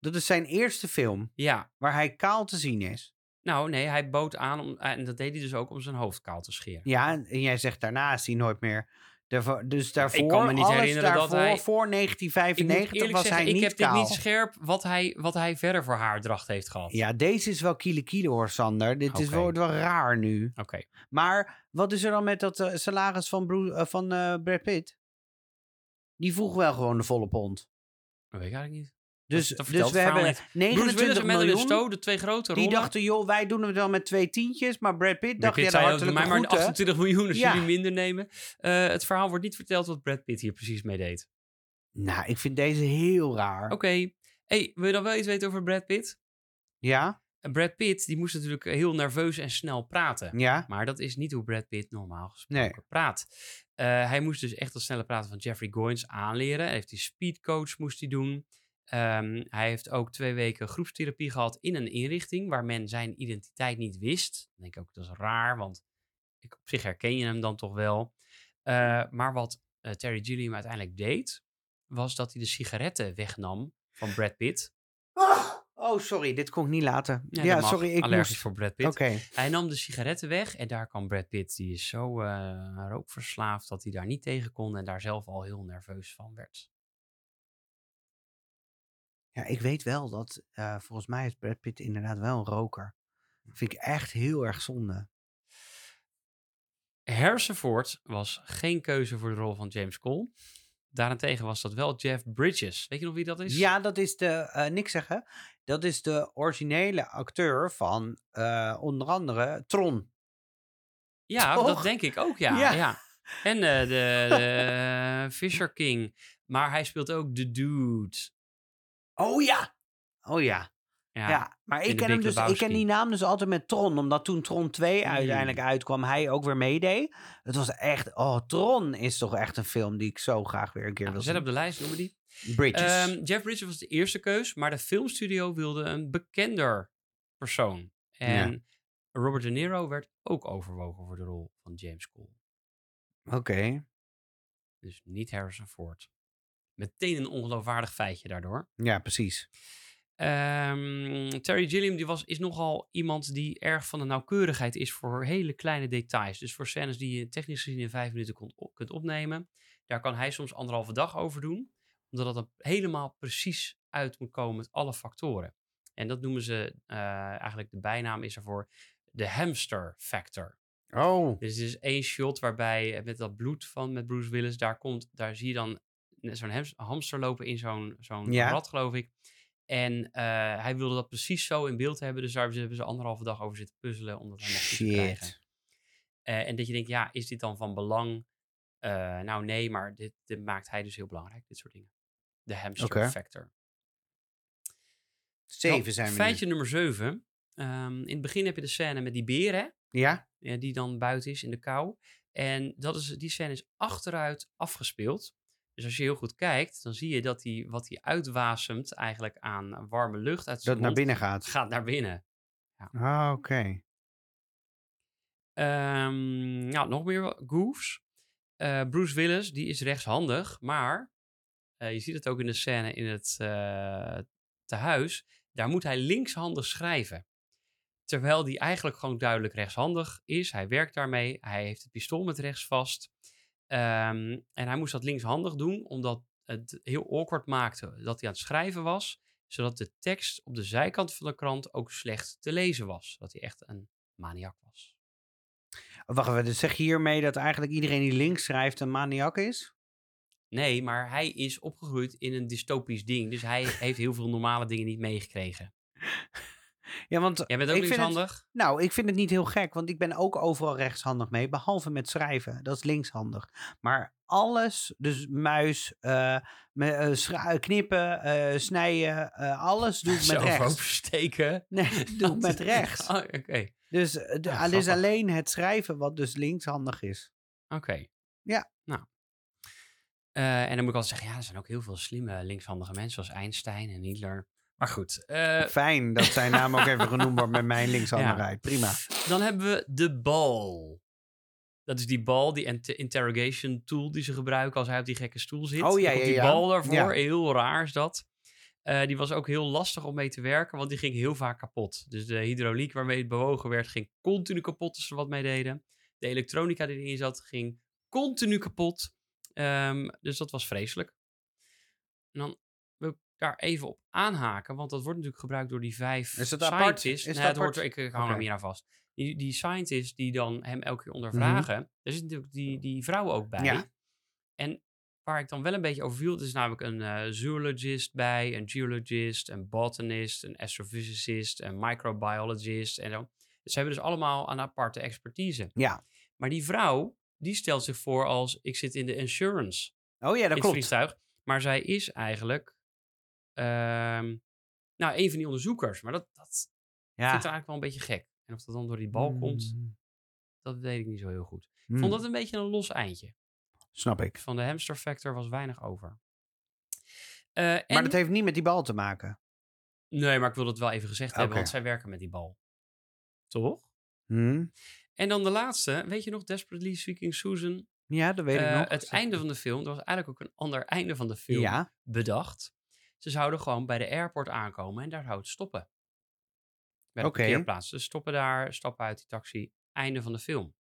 Dat is zijn eerste film ja. waar hij kaal te zien is. Nou, nee, hij bood aan, om, en dat deed hij dus ook om zijn hoofd kaal te scheren. Ja, en, en jij zegt daarna is hij nooit meer. Daarvoor, dus daarvoor, kan me niet alles herinneren dat hij- voor Ik moet 1995 eerlijk was zeggen, hij ik niet heb dit kaal. niet scherp wat hij, wat hij verder voor haardracht heeft gehad. Ja, deze is wel kiele kiele hoor, Sander. Dit is wel, wordt wel raar nu. Oké. Maar wat is er dan met dat eh, salaris van, eh, van eh, Brad Pitt? Die vroeg wel gewoon de volle pond. Dat weet ik eigenlijk niet. Dus, dat dus we hebben niet. Bruce Willis 29 en Madeleine miljoen. Stowe, de twee grote Die rollen. dachten, joh, wij doen het wel met twee tientjes. Maar Brad Pitt Brad dacht, Pitt ja, hartelijke mij maar groeten. 28 miljoen als Ja. jullie minder nemen. Eh, het verhaal wordt niet verteld wat Brad Pitt hier precies mee deed. Nou, ik vind deze heel raar. Oké. Hey, wil je dan wel iets weten over Brad Pitt? Ja? Brad Pitt, die moest natuurlijk heel nerveus en snel praten. Ja? Maar dat is niet hoe Brad Pitt normaal gesproken praat. Uh, hij moest dus echt dat snelle praten van Jeffrey Goins aanleren. Hij heeft die speedcoach moest hij doen. Um, hij heeft ook twee weken groepstherapie gehad in een inrichting waar men zijn identiteit niet wist. Dan denk ik ook, dat is raar, want ik, op zich herken je hem dan toch wel. Uh, maar wat uh, Terry Gilliam uiteindelijk deed, was dat hij de sigaretten wegnam van Brad Pitt. Oh, sorry, dit kon ik niet laten. Ja, sorry, ik allergisch moest... voor Brad Pitt. Hij nam de sigaretten weg en daar kwam Brad Pitt. Die is zo eh, rookverslaafd dat hij daar niet tegen kon en daar zelf al heel nerveus van werd. Ja, ik weet wel dat, eh, volgens mij is Brad Pitt inderdaad wel een roker. Vind ik echt heel erg zonde. Ford was geen keuze voor de rol van James Cole. Daarentegen was dat wel Jeff Bridges. Weet je nog wie dat is? Ja, dat is de, eh niks zeggen, dat is de originele acteur van eh, onder andere Tron. Ja, Toch? dat denk ik ook, ja. *laughs* Ja. ja. En de, de Fisher King. Maar hij speelt ook The Dude. Oh ja! Oh ja. Ja. Ja, maar ik ken, hem dus, ik ken die naam dus altijd met Tron, omdat toen Tron 2 uiteindelijk uitkwam, hij ook weer meedeed. Het was echt, oh, Tron is toch echt een film die ik zo graag weer een keer Nou, wil zet zien. op de lijst, noemen die. Bridges. Ehm, Jeff Bridges was de eerste keus, maar de filmstudio wilde een bekender persoon. En Robert De Niro werd ook overwogen voor de rol van James Cole. Oké, Dus niet Harrison Ford. Meteen een ongeloofwaardig feitje daardoor. ja, precies. Ehm, Terry Gilliam die was, is nogal iemand die erg van de nauwkeurigheid is voor hele kleine details. Dus voor scènes die je technisch gezien in vijf minuten kon, op- kunt opnemen, daar kan hij soms anderhalve dag over doen. Omdat er helemaal precies uit moet komen met alle factoren. En dat noemen ze, eh, eigenlijk de bijnaam is ervoor, de hamster factor. Oh, Dus er is één shot waarbij eh, met dat bloed van met Bruce Willis, daar, komt, daar zie je dan zo'n hams- hamster lopen in zo'n zo'n Ja. rad, geloof ik. En eh, hij wilde dat precies zo in beeld hebben, dus daar hebben ze anderhalve dag over zitten puzzelen om dat helemaal goed te krijgen. Eh, en dat je denkt, ja, is dit dan van belang? Eh, nou nee, maar dit, dit maakt hij dus heel belangrijk, dit soort dingen. De hamster factor. Zeven zijn we Feitje nummer zeven. Ehm, in het begin heb je de scène met die. Ja? Ja, die dan buiten is in de kou. En dat is, die scène is achteruit afgespeeld. Dus als je heel goed kijkt, dan zie je dat hij wat hij uitwasemt eigenlijk aan warme lucht uit Dat zijn naar mond, binnen gaat. gaat naar binnen. Ah, oké. Ehm, nou, nog meer goofs. Eh, Bruce Willis, die is rechtshandig, maar eh, je ziet het ook in de scène in het eh tehuis. Daar moet hij linkshandig schrijven. Terwijl die eigenlijk gewoon duidelijk rechtshandig is. Hij werkt daarmee. Hij heeft het pistool met rechts vast. Ehm, en hij moest dat linkshandig doen, omdat het heel awkward maakte dat hij aan het schrijven was. Zodat de tekst op de zijkant van de krant ook slecht te lezen was. Dat hij echt een maniak was. Wacht even, dus zeg je hiermee dat eigenlijk iedereen die links schrijft een maniak is? Nee, maar hij is opgegroeid in een dystopisch ding. Dus hij heeft heel veel normale dingen niet meegekregen. *laughs* Ja, want Jij bent ook het- linkshandig? Nou, ik vind het niet heel gek, want ik ben ook overal rechtshandig mee, behalve met schrijven. Dat is linkshandig. Maar alles, dus muis, me- eh, knippen, eh, snijden, alles doe ik *laughs* met Zelf rechts. oversteken. Nee, *laughs* doe ik met rechts. Oh, Oké, Dus het is alleen het schrijven wat dus linkshandig is. oké. Ja. Nou. En dan moet ik altijd zeggen, ja, er zijn ook heel veel slimme linkshandige mensen, zoals Einstein en Hitler. Maar goed, eh, Fijn dat zijn naam ook even genoemd wordt met mijn *laughs* linkshandigheid. Prima. dan hebben we de bal. Dat is die bal, die int- interrogation tool die ze gebruiken als hij op die gekke stoel zit. Oh, ja, ja, die bal daarvoor, heel raar is dat. Eh, die was ook heel lastig om mee te werken, want die ging heel vaak kapot. Dus de hydrauliek waarmee het bewogen werd, ging continu kapot als ze wat mee deden. De elektronica die erin zat, ging continu kapot. Ehm, dus dat was vreselijk. En dan daar even op aanhaken, want dat wordt natuurlijk gebruikt door die vijf Is dat apart? scientists. Is nee, dat hoort, apart? ik, ik hou Oké. hem hier aan vast. Die, die scientists die dan hem elke keer Mhm. ondervragen, daar zit natuurlijk die, die vrouw ook bij. Ja. En waar ik dan wel een beetje over viel, er is namelijk een eh, zoologist bij, een geologist, een botanist, een astrophysicist, een microbiologist en zo. Ze hebben dus allemaal een aparte expertise. Ja. Maar die vrouw, die stelt zich voor als ik zit in de insurance Oh ja, in dat het klopt. vliegtuig. Maar zij is eigenlijk ehm, nou, een van die onderzoekers. Maar dat, dat vind het eigenlijk wel een beetje gek. En of dat dan door die bal komt, Mm, dat weet ik niet zo heel goed. Ik vond dat een beetje een los eindje. Snap ik. Van de hamster factor was weinig over. Eh, en, Maar dat heeft niet met die bal te maken. Nee, maar ik wil het wel even gezegd hebben, want zij werken met die bal. Toch? Hm? En dan de laatste, weet je nog, Desperately Seeking Susan? Ja, dat weet ik Eh, nog. Het einde van de film, er was eigenlijk ook een ander einde van de film Ja, bedacht. Ze zouden gewoon bij de airport aankomen en daar zou het stoppen. Bij de Oké. parkeerplaats. Ze stoppen daar, stappen uit die taxi, einde van de film.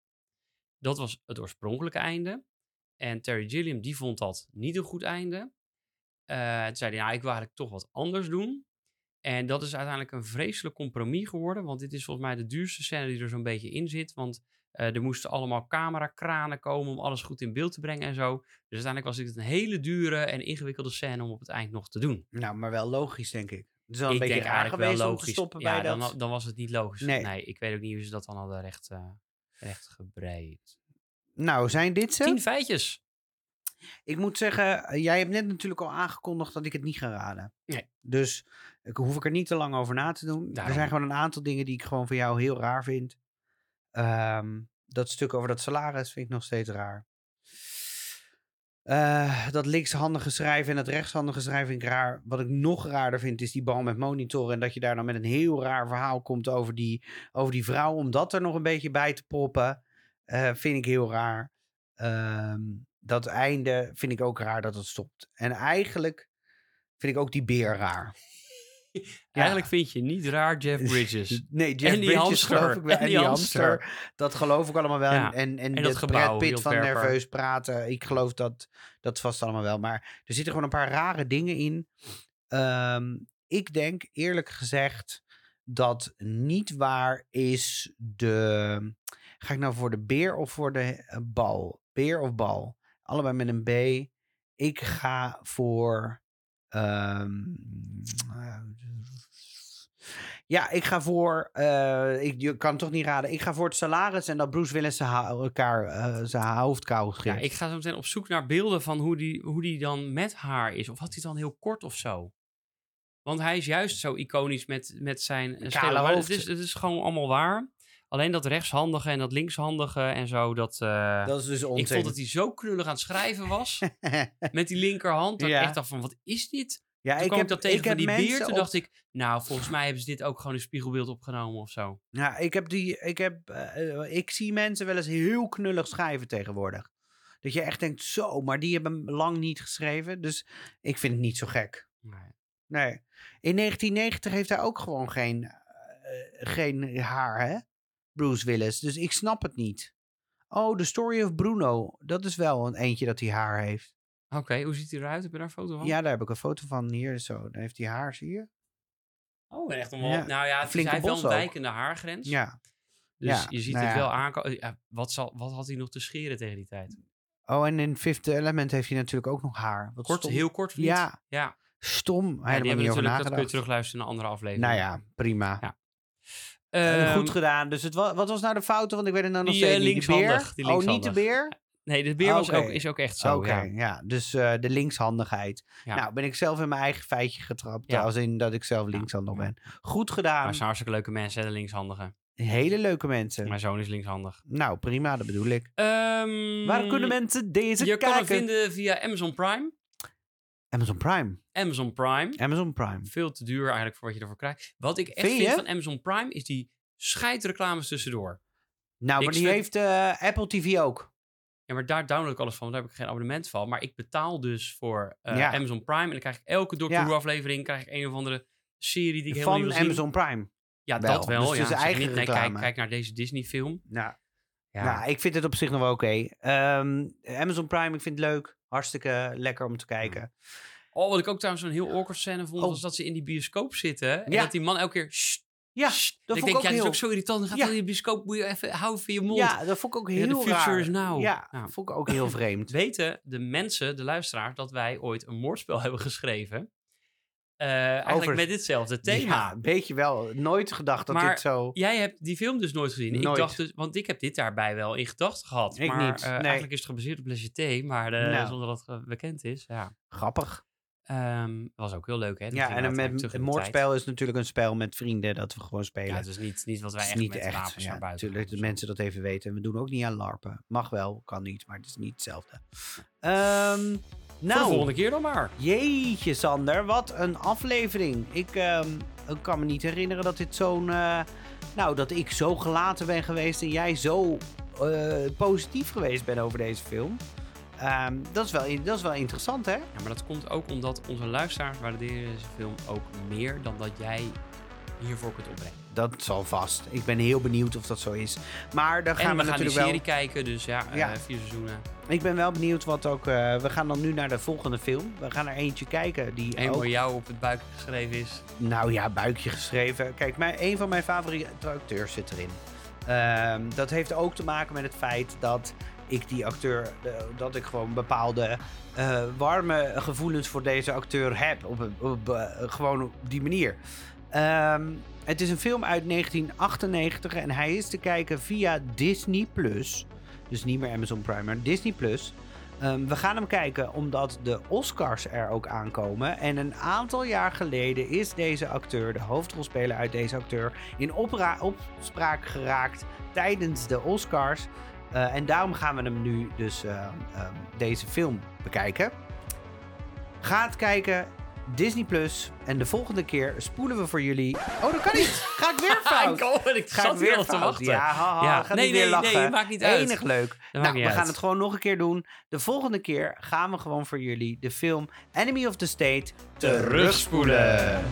Dat was het oorspronkelijke einde. En Terry Gilliam, die vond dat niet een goed einde. Eh toen zei hij, nou, ik wil eigenlijk toch wat anders doen. En dat is uiteindelijk een vreselijk compromis geworden. Want dit is volgens mij de duurste scène die er zo'n beetje in zit. Want er moesten allemaal camerakranen komen om alles goed in beeld te brengen en zo. Dus uiteindelijk was dit een hele dure en ingewikkelde scène om op het eind nog te doen. nou, maar wel logisch, denk ik. Is wel een ik beetje denk raar eigenlijk wel logisch. stoppen ja, bij dan, dat. dan was het niet logisch. Nee. Nee. ik weet ook niet hoe ze dat dan hadden recht, eh, recht gebreid. Nou, zijn dit ze? Tien feitjes. Ik moet zeggen, eh, jij hebt net natuurlijk al aangekondigd dat ik het niet ga raden. Nee. Dus ik hoef ik er niet te lang over na te doen. Er zijn gewoon een aantal dingen die ik gewoon van jou heel raar vind. Ehm, dat stuk over dat salaris vind ik nog steeds raar. Eh, dat linkshandige schrijven en dat rechtshandige schrijven vind ik raar. Wat ik nog raarder vind is die bal met monitoren. En dat je daar dan met een heel raar verhaal komt over die, over die vrouw. Om dat er nog een beetje bij te proppen. eh, vind ik heel raar. Ehm, dat einde vind ik ook raar dat het stopt. En eigenlijk vind ik ook die beer raar. *laughs* Eigenlijk vind je niet raar Jeff *laughs* Bridges. Nee, Jeff En die Bridges hamster. geloof ik wel. En En, die die hamster. hamster. Dat geloof ik allemaal wel. En, en, dat gebouw, Brad Pitt die van nerveus praten. Ik geloof dat dat vast allemaal wel. Maar er zitten gewoon een paar rare dingen in. Ehm, ik denk eerlijk gezegd dat niet waar is de... Ga ik nou voor de beer of voor de eh, bal? Beer of bal? Allebei met een B. Ik ga voor... ehm, ja, ik ga voor. eh, ik, je kan het toch niet raden. Ik ga voor het salaris en dat Bruce Willis zijn, elkaar, eh, zijn hoofd kou Ja, geeft. ik ga zo meteen op zoek naar beelden van hoe die, hoe die dan met haar is. Of had hij dan heel kort of zo? Want hij is juist zo iconisch met, met zijn eh, Kale hoofd. Het is, het is gewoon allemaal waar. Alleen dat rechtshandige en dat linkshandige en zo, dat... dat is dus ik onzin. vond dat hij zo knullig aan het schrijven was. *laughs* met die linkerhand. Dat Ja. ik echt dacht van, wat is dit? Ja, Toen ik kwam heb, ik dat tegen ik heb die beer. Toen op- dacht ik, nou, volgens mij hebben ze dit ook gewoon in spiegelbeeld opgenomen of zo. Ja, ik heb die. Ik, heb, eh, ik zie mensen wel eens heel knullig schrijven tegenwoordig. Dat je echt denkt, zo, maar die hebben lang niet geschreven. Dus ik vind het niet zo gek. Nee. Nee. In 1990 heeft hij ook gewoon geen, eh, geen haar, hè? Bruce Willis. Dus ik snap het niet. Oh, The Story of Bruno. Dat is wel een eentje dat hij haar heeft. Oké, hoe ziet hij eruit? Heb je daar een foto van? Ja, daar heb ik een foto van hier. Zo, dan heeft hij haar, zie je? Oh, echt een. Ja, Nou ja, het is, hij heeft wel een wijkende haargrens. Ja. Dus ja, je ziet nou het ja. wel aankomen. Ja, wat, zal, wat had hij nog te scheren tegen die tijd? Oh, en in Fifth Element heeft hij natuurlijk ook nog haar. Wat Kort, stom. heel kort? Ja, ja. stom. Ja, die hebben natuurlijk, dat kun je terugluisteren naar een andere aflevering. Nou ja, prima. Ja. Eh, Ehm, goed gedaan. Dus het wa- wat was nou de fouten? Want ik weet het nou nog Die, steeds eh, niet. De beer? die oh, niet de beer? *laughs* Nee, de beer was Oké. ook, is ook echt zo. Oké, ja. ja. Dus eh, de linkshandigheid. Ja. Nou, ben ik zelf in mijn eigen feitje getrapt. Ja. Als in dat ik zelf linkshandig ben. Goed gedaan. Maar het zijn hartstikke leuke mensen, de linkshandige. Hele leuke mensen. Mijn zoon is linkshandig. Nou, prima, dat bedoel ik. Ehm, Waar kunnen mensen deze Je kan hem kijken? vinden via Amazon Prime. Amazon Prime. Amazon Prime. Amazon Prime. Veel te duur eigenlijk voor wat je ervoor krijgt. Wat ik echt Vind vind je? van Amazon Prime is die scheidreclames tussendoor. Nou, maar die heeft eh, Apple TV ook. Ja, maar daar download ik alles van. Daar heb ik geen abonnement van. Maar ik betaal dus voor eh, Ja. Amazon Prime. En dan krijg ik elke Doctor. Who aflevering... krijg ik een of andere serie die ik helemaal Van niet zien. Amazon Prime. Ja, wel. dat wel. Dus ja. eigen niet, nee, kijk, kijk naar deze Disney film. Nou, Ja. Nou, ik vind het op zich nog wel oké. Ehm, Amazon Prime, ik vind het leuk. Hartstikke lekker om te kijken. Oh, wat ik ook trouwens zo'n heel awkward scène vond... Oh. was dat ze in die bioscoop zitten. En Ja. dat die man elke keer... "Sst, Ja, sst." dat ik vond denk, ik ook ja, dat is heel... ook zo irritant. Dan gaat Ja. dan in de bioscoop, moet je even houden van je mond. Ja, dat vond ik ook Ja, heel the future raar. is now. Ja, Ja. vond ik ook heel vreemd. *laughs* Weten de mensen, de luisteraars, dat wij ooit een moordspel hebben geschreven... eh, eigenlijk Over- met ditzelfde thema. Ja, weet je wel. Nooit gedacht dat Maar dit zo... Jij hebt die film dus nooit gezien. Ik dacht dus, want ik heb dit daarbij wel in gedachten gehad. Ik maar niet, eh, nee. eigenlijk is het gebaseerd op Legité, maar eh, Nou. zonder dat het bekend is. Ja. Grappig. Dat was ook heel leuk, hè? Dat Ja, en met, het moordspel is natuurlijk een spel met vrienden dat we gewoon spelen. Ja, het is niet, niet wat wij echt niet met echt. wapens Ja, naar buiten natuurlijk, zo. mensen dat even weten. We doen ook niet aan larpen. Mag wel, kan niet, maar het is niet hetzelfde. Ehm, Voor de nou, volgende keer dan maar. jeetje Sander, wat een aflevering. Ik, ehm, ik kan me niet herinneren dat dit zo'n... eh, nou, dat ik zo gelaten ben geweest en jij zo eh, positief geweest bent over deze film. Ehm, dat, is wel, dat is wel interessant, hè? Ja, maar dat komt ook omdat onze luisteraars waarderen deze film ook meer dan dat jij hiervoor kunt opbrengen. Dat zal vast. Ik ben heel benieuwd of dat zo is. Maar dan gaan en we, we gaan die natuurlijk serie wel... kijken, dus ja, Ja. eh, vier seizoenen. Ik ben wel benieuwd wat ook... eh, we gaan dan nu naar de volgende film. We gaan er eentje kijken die En ook... waar jou op het buik geschreven is. Nou ja, buikje geschreven. Kijk, mijn, een van mijn favoriete acteurs zit erin. Ehm, dat heeft ook te maken met het feit dat ik die acteur, eh, dat ik gewoon bepaalde eh, warme gevoelens voor deze acteur heb. Op, op, eh, gewoon op die manier. Ehm, het is een film uit 1998 en hij is te kijken via Disney Plus. Dus niet meer Amazon Prime, maar Disney Plus. Ehm, we gaan hem kijken omdat de Oscars er ook aankomen. En een aantal jaar geleden is deze acteur, de hoofdrolspeler uit deze acteur, in opspraak geraakt tijdens de Oscars. Eh, en daarom gaan we hem nu dus ehm, ehm, deze film bekijken. Ga het kijken, Disney Plus. En de volgende keer spoelen we voor jullie. Oh, dat kan niet! Ga ik weer *laughs* fout? ik, ik Ga zat weer op te wachten. Ja, haha, Ja, gaat nee, nee, lachen. nee, maakt niet uit. Enig leuk. Dat nou, we gaan het gewoon nog een keer doen. De volgende keer gaan we gewoon voor jullie de film Enemy of the State terugspoelen.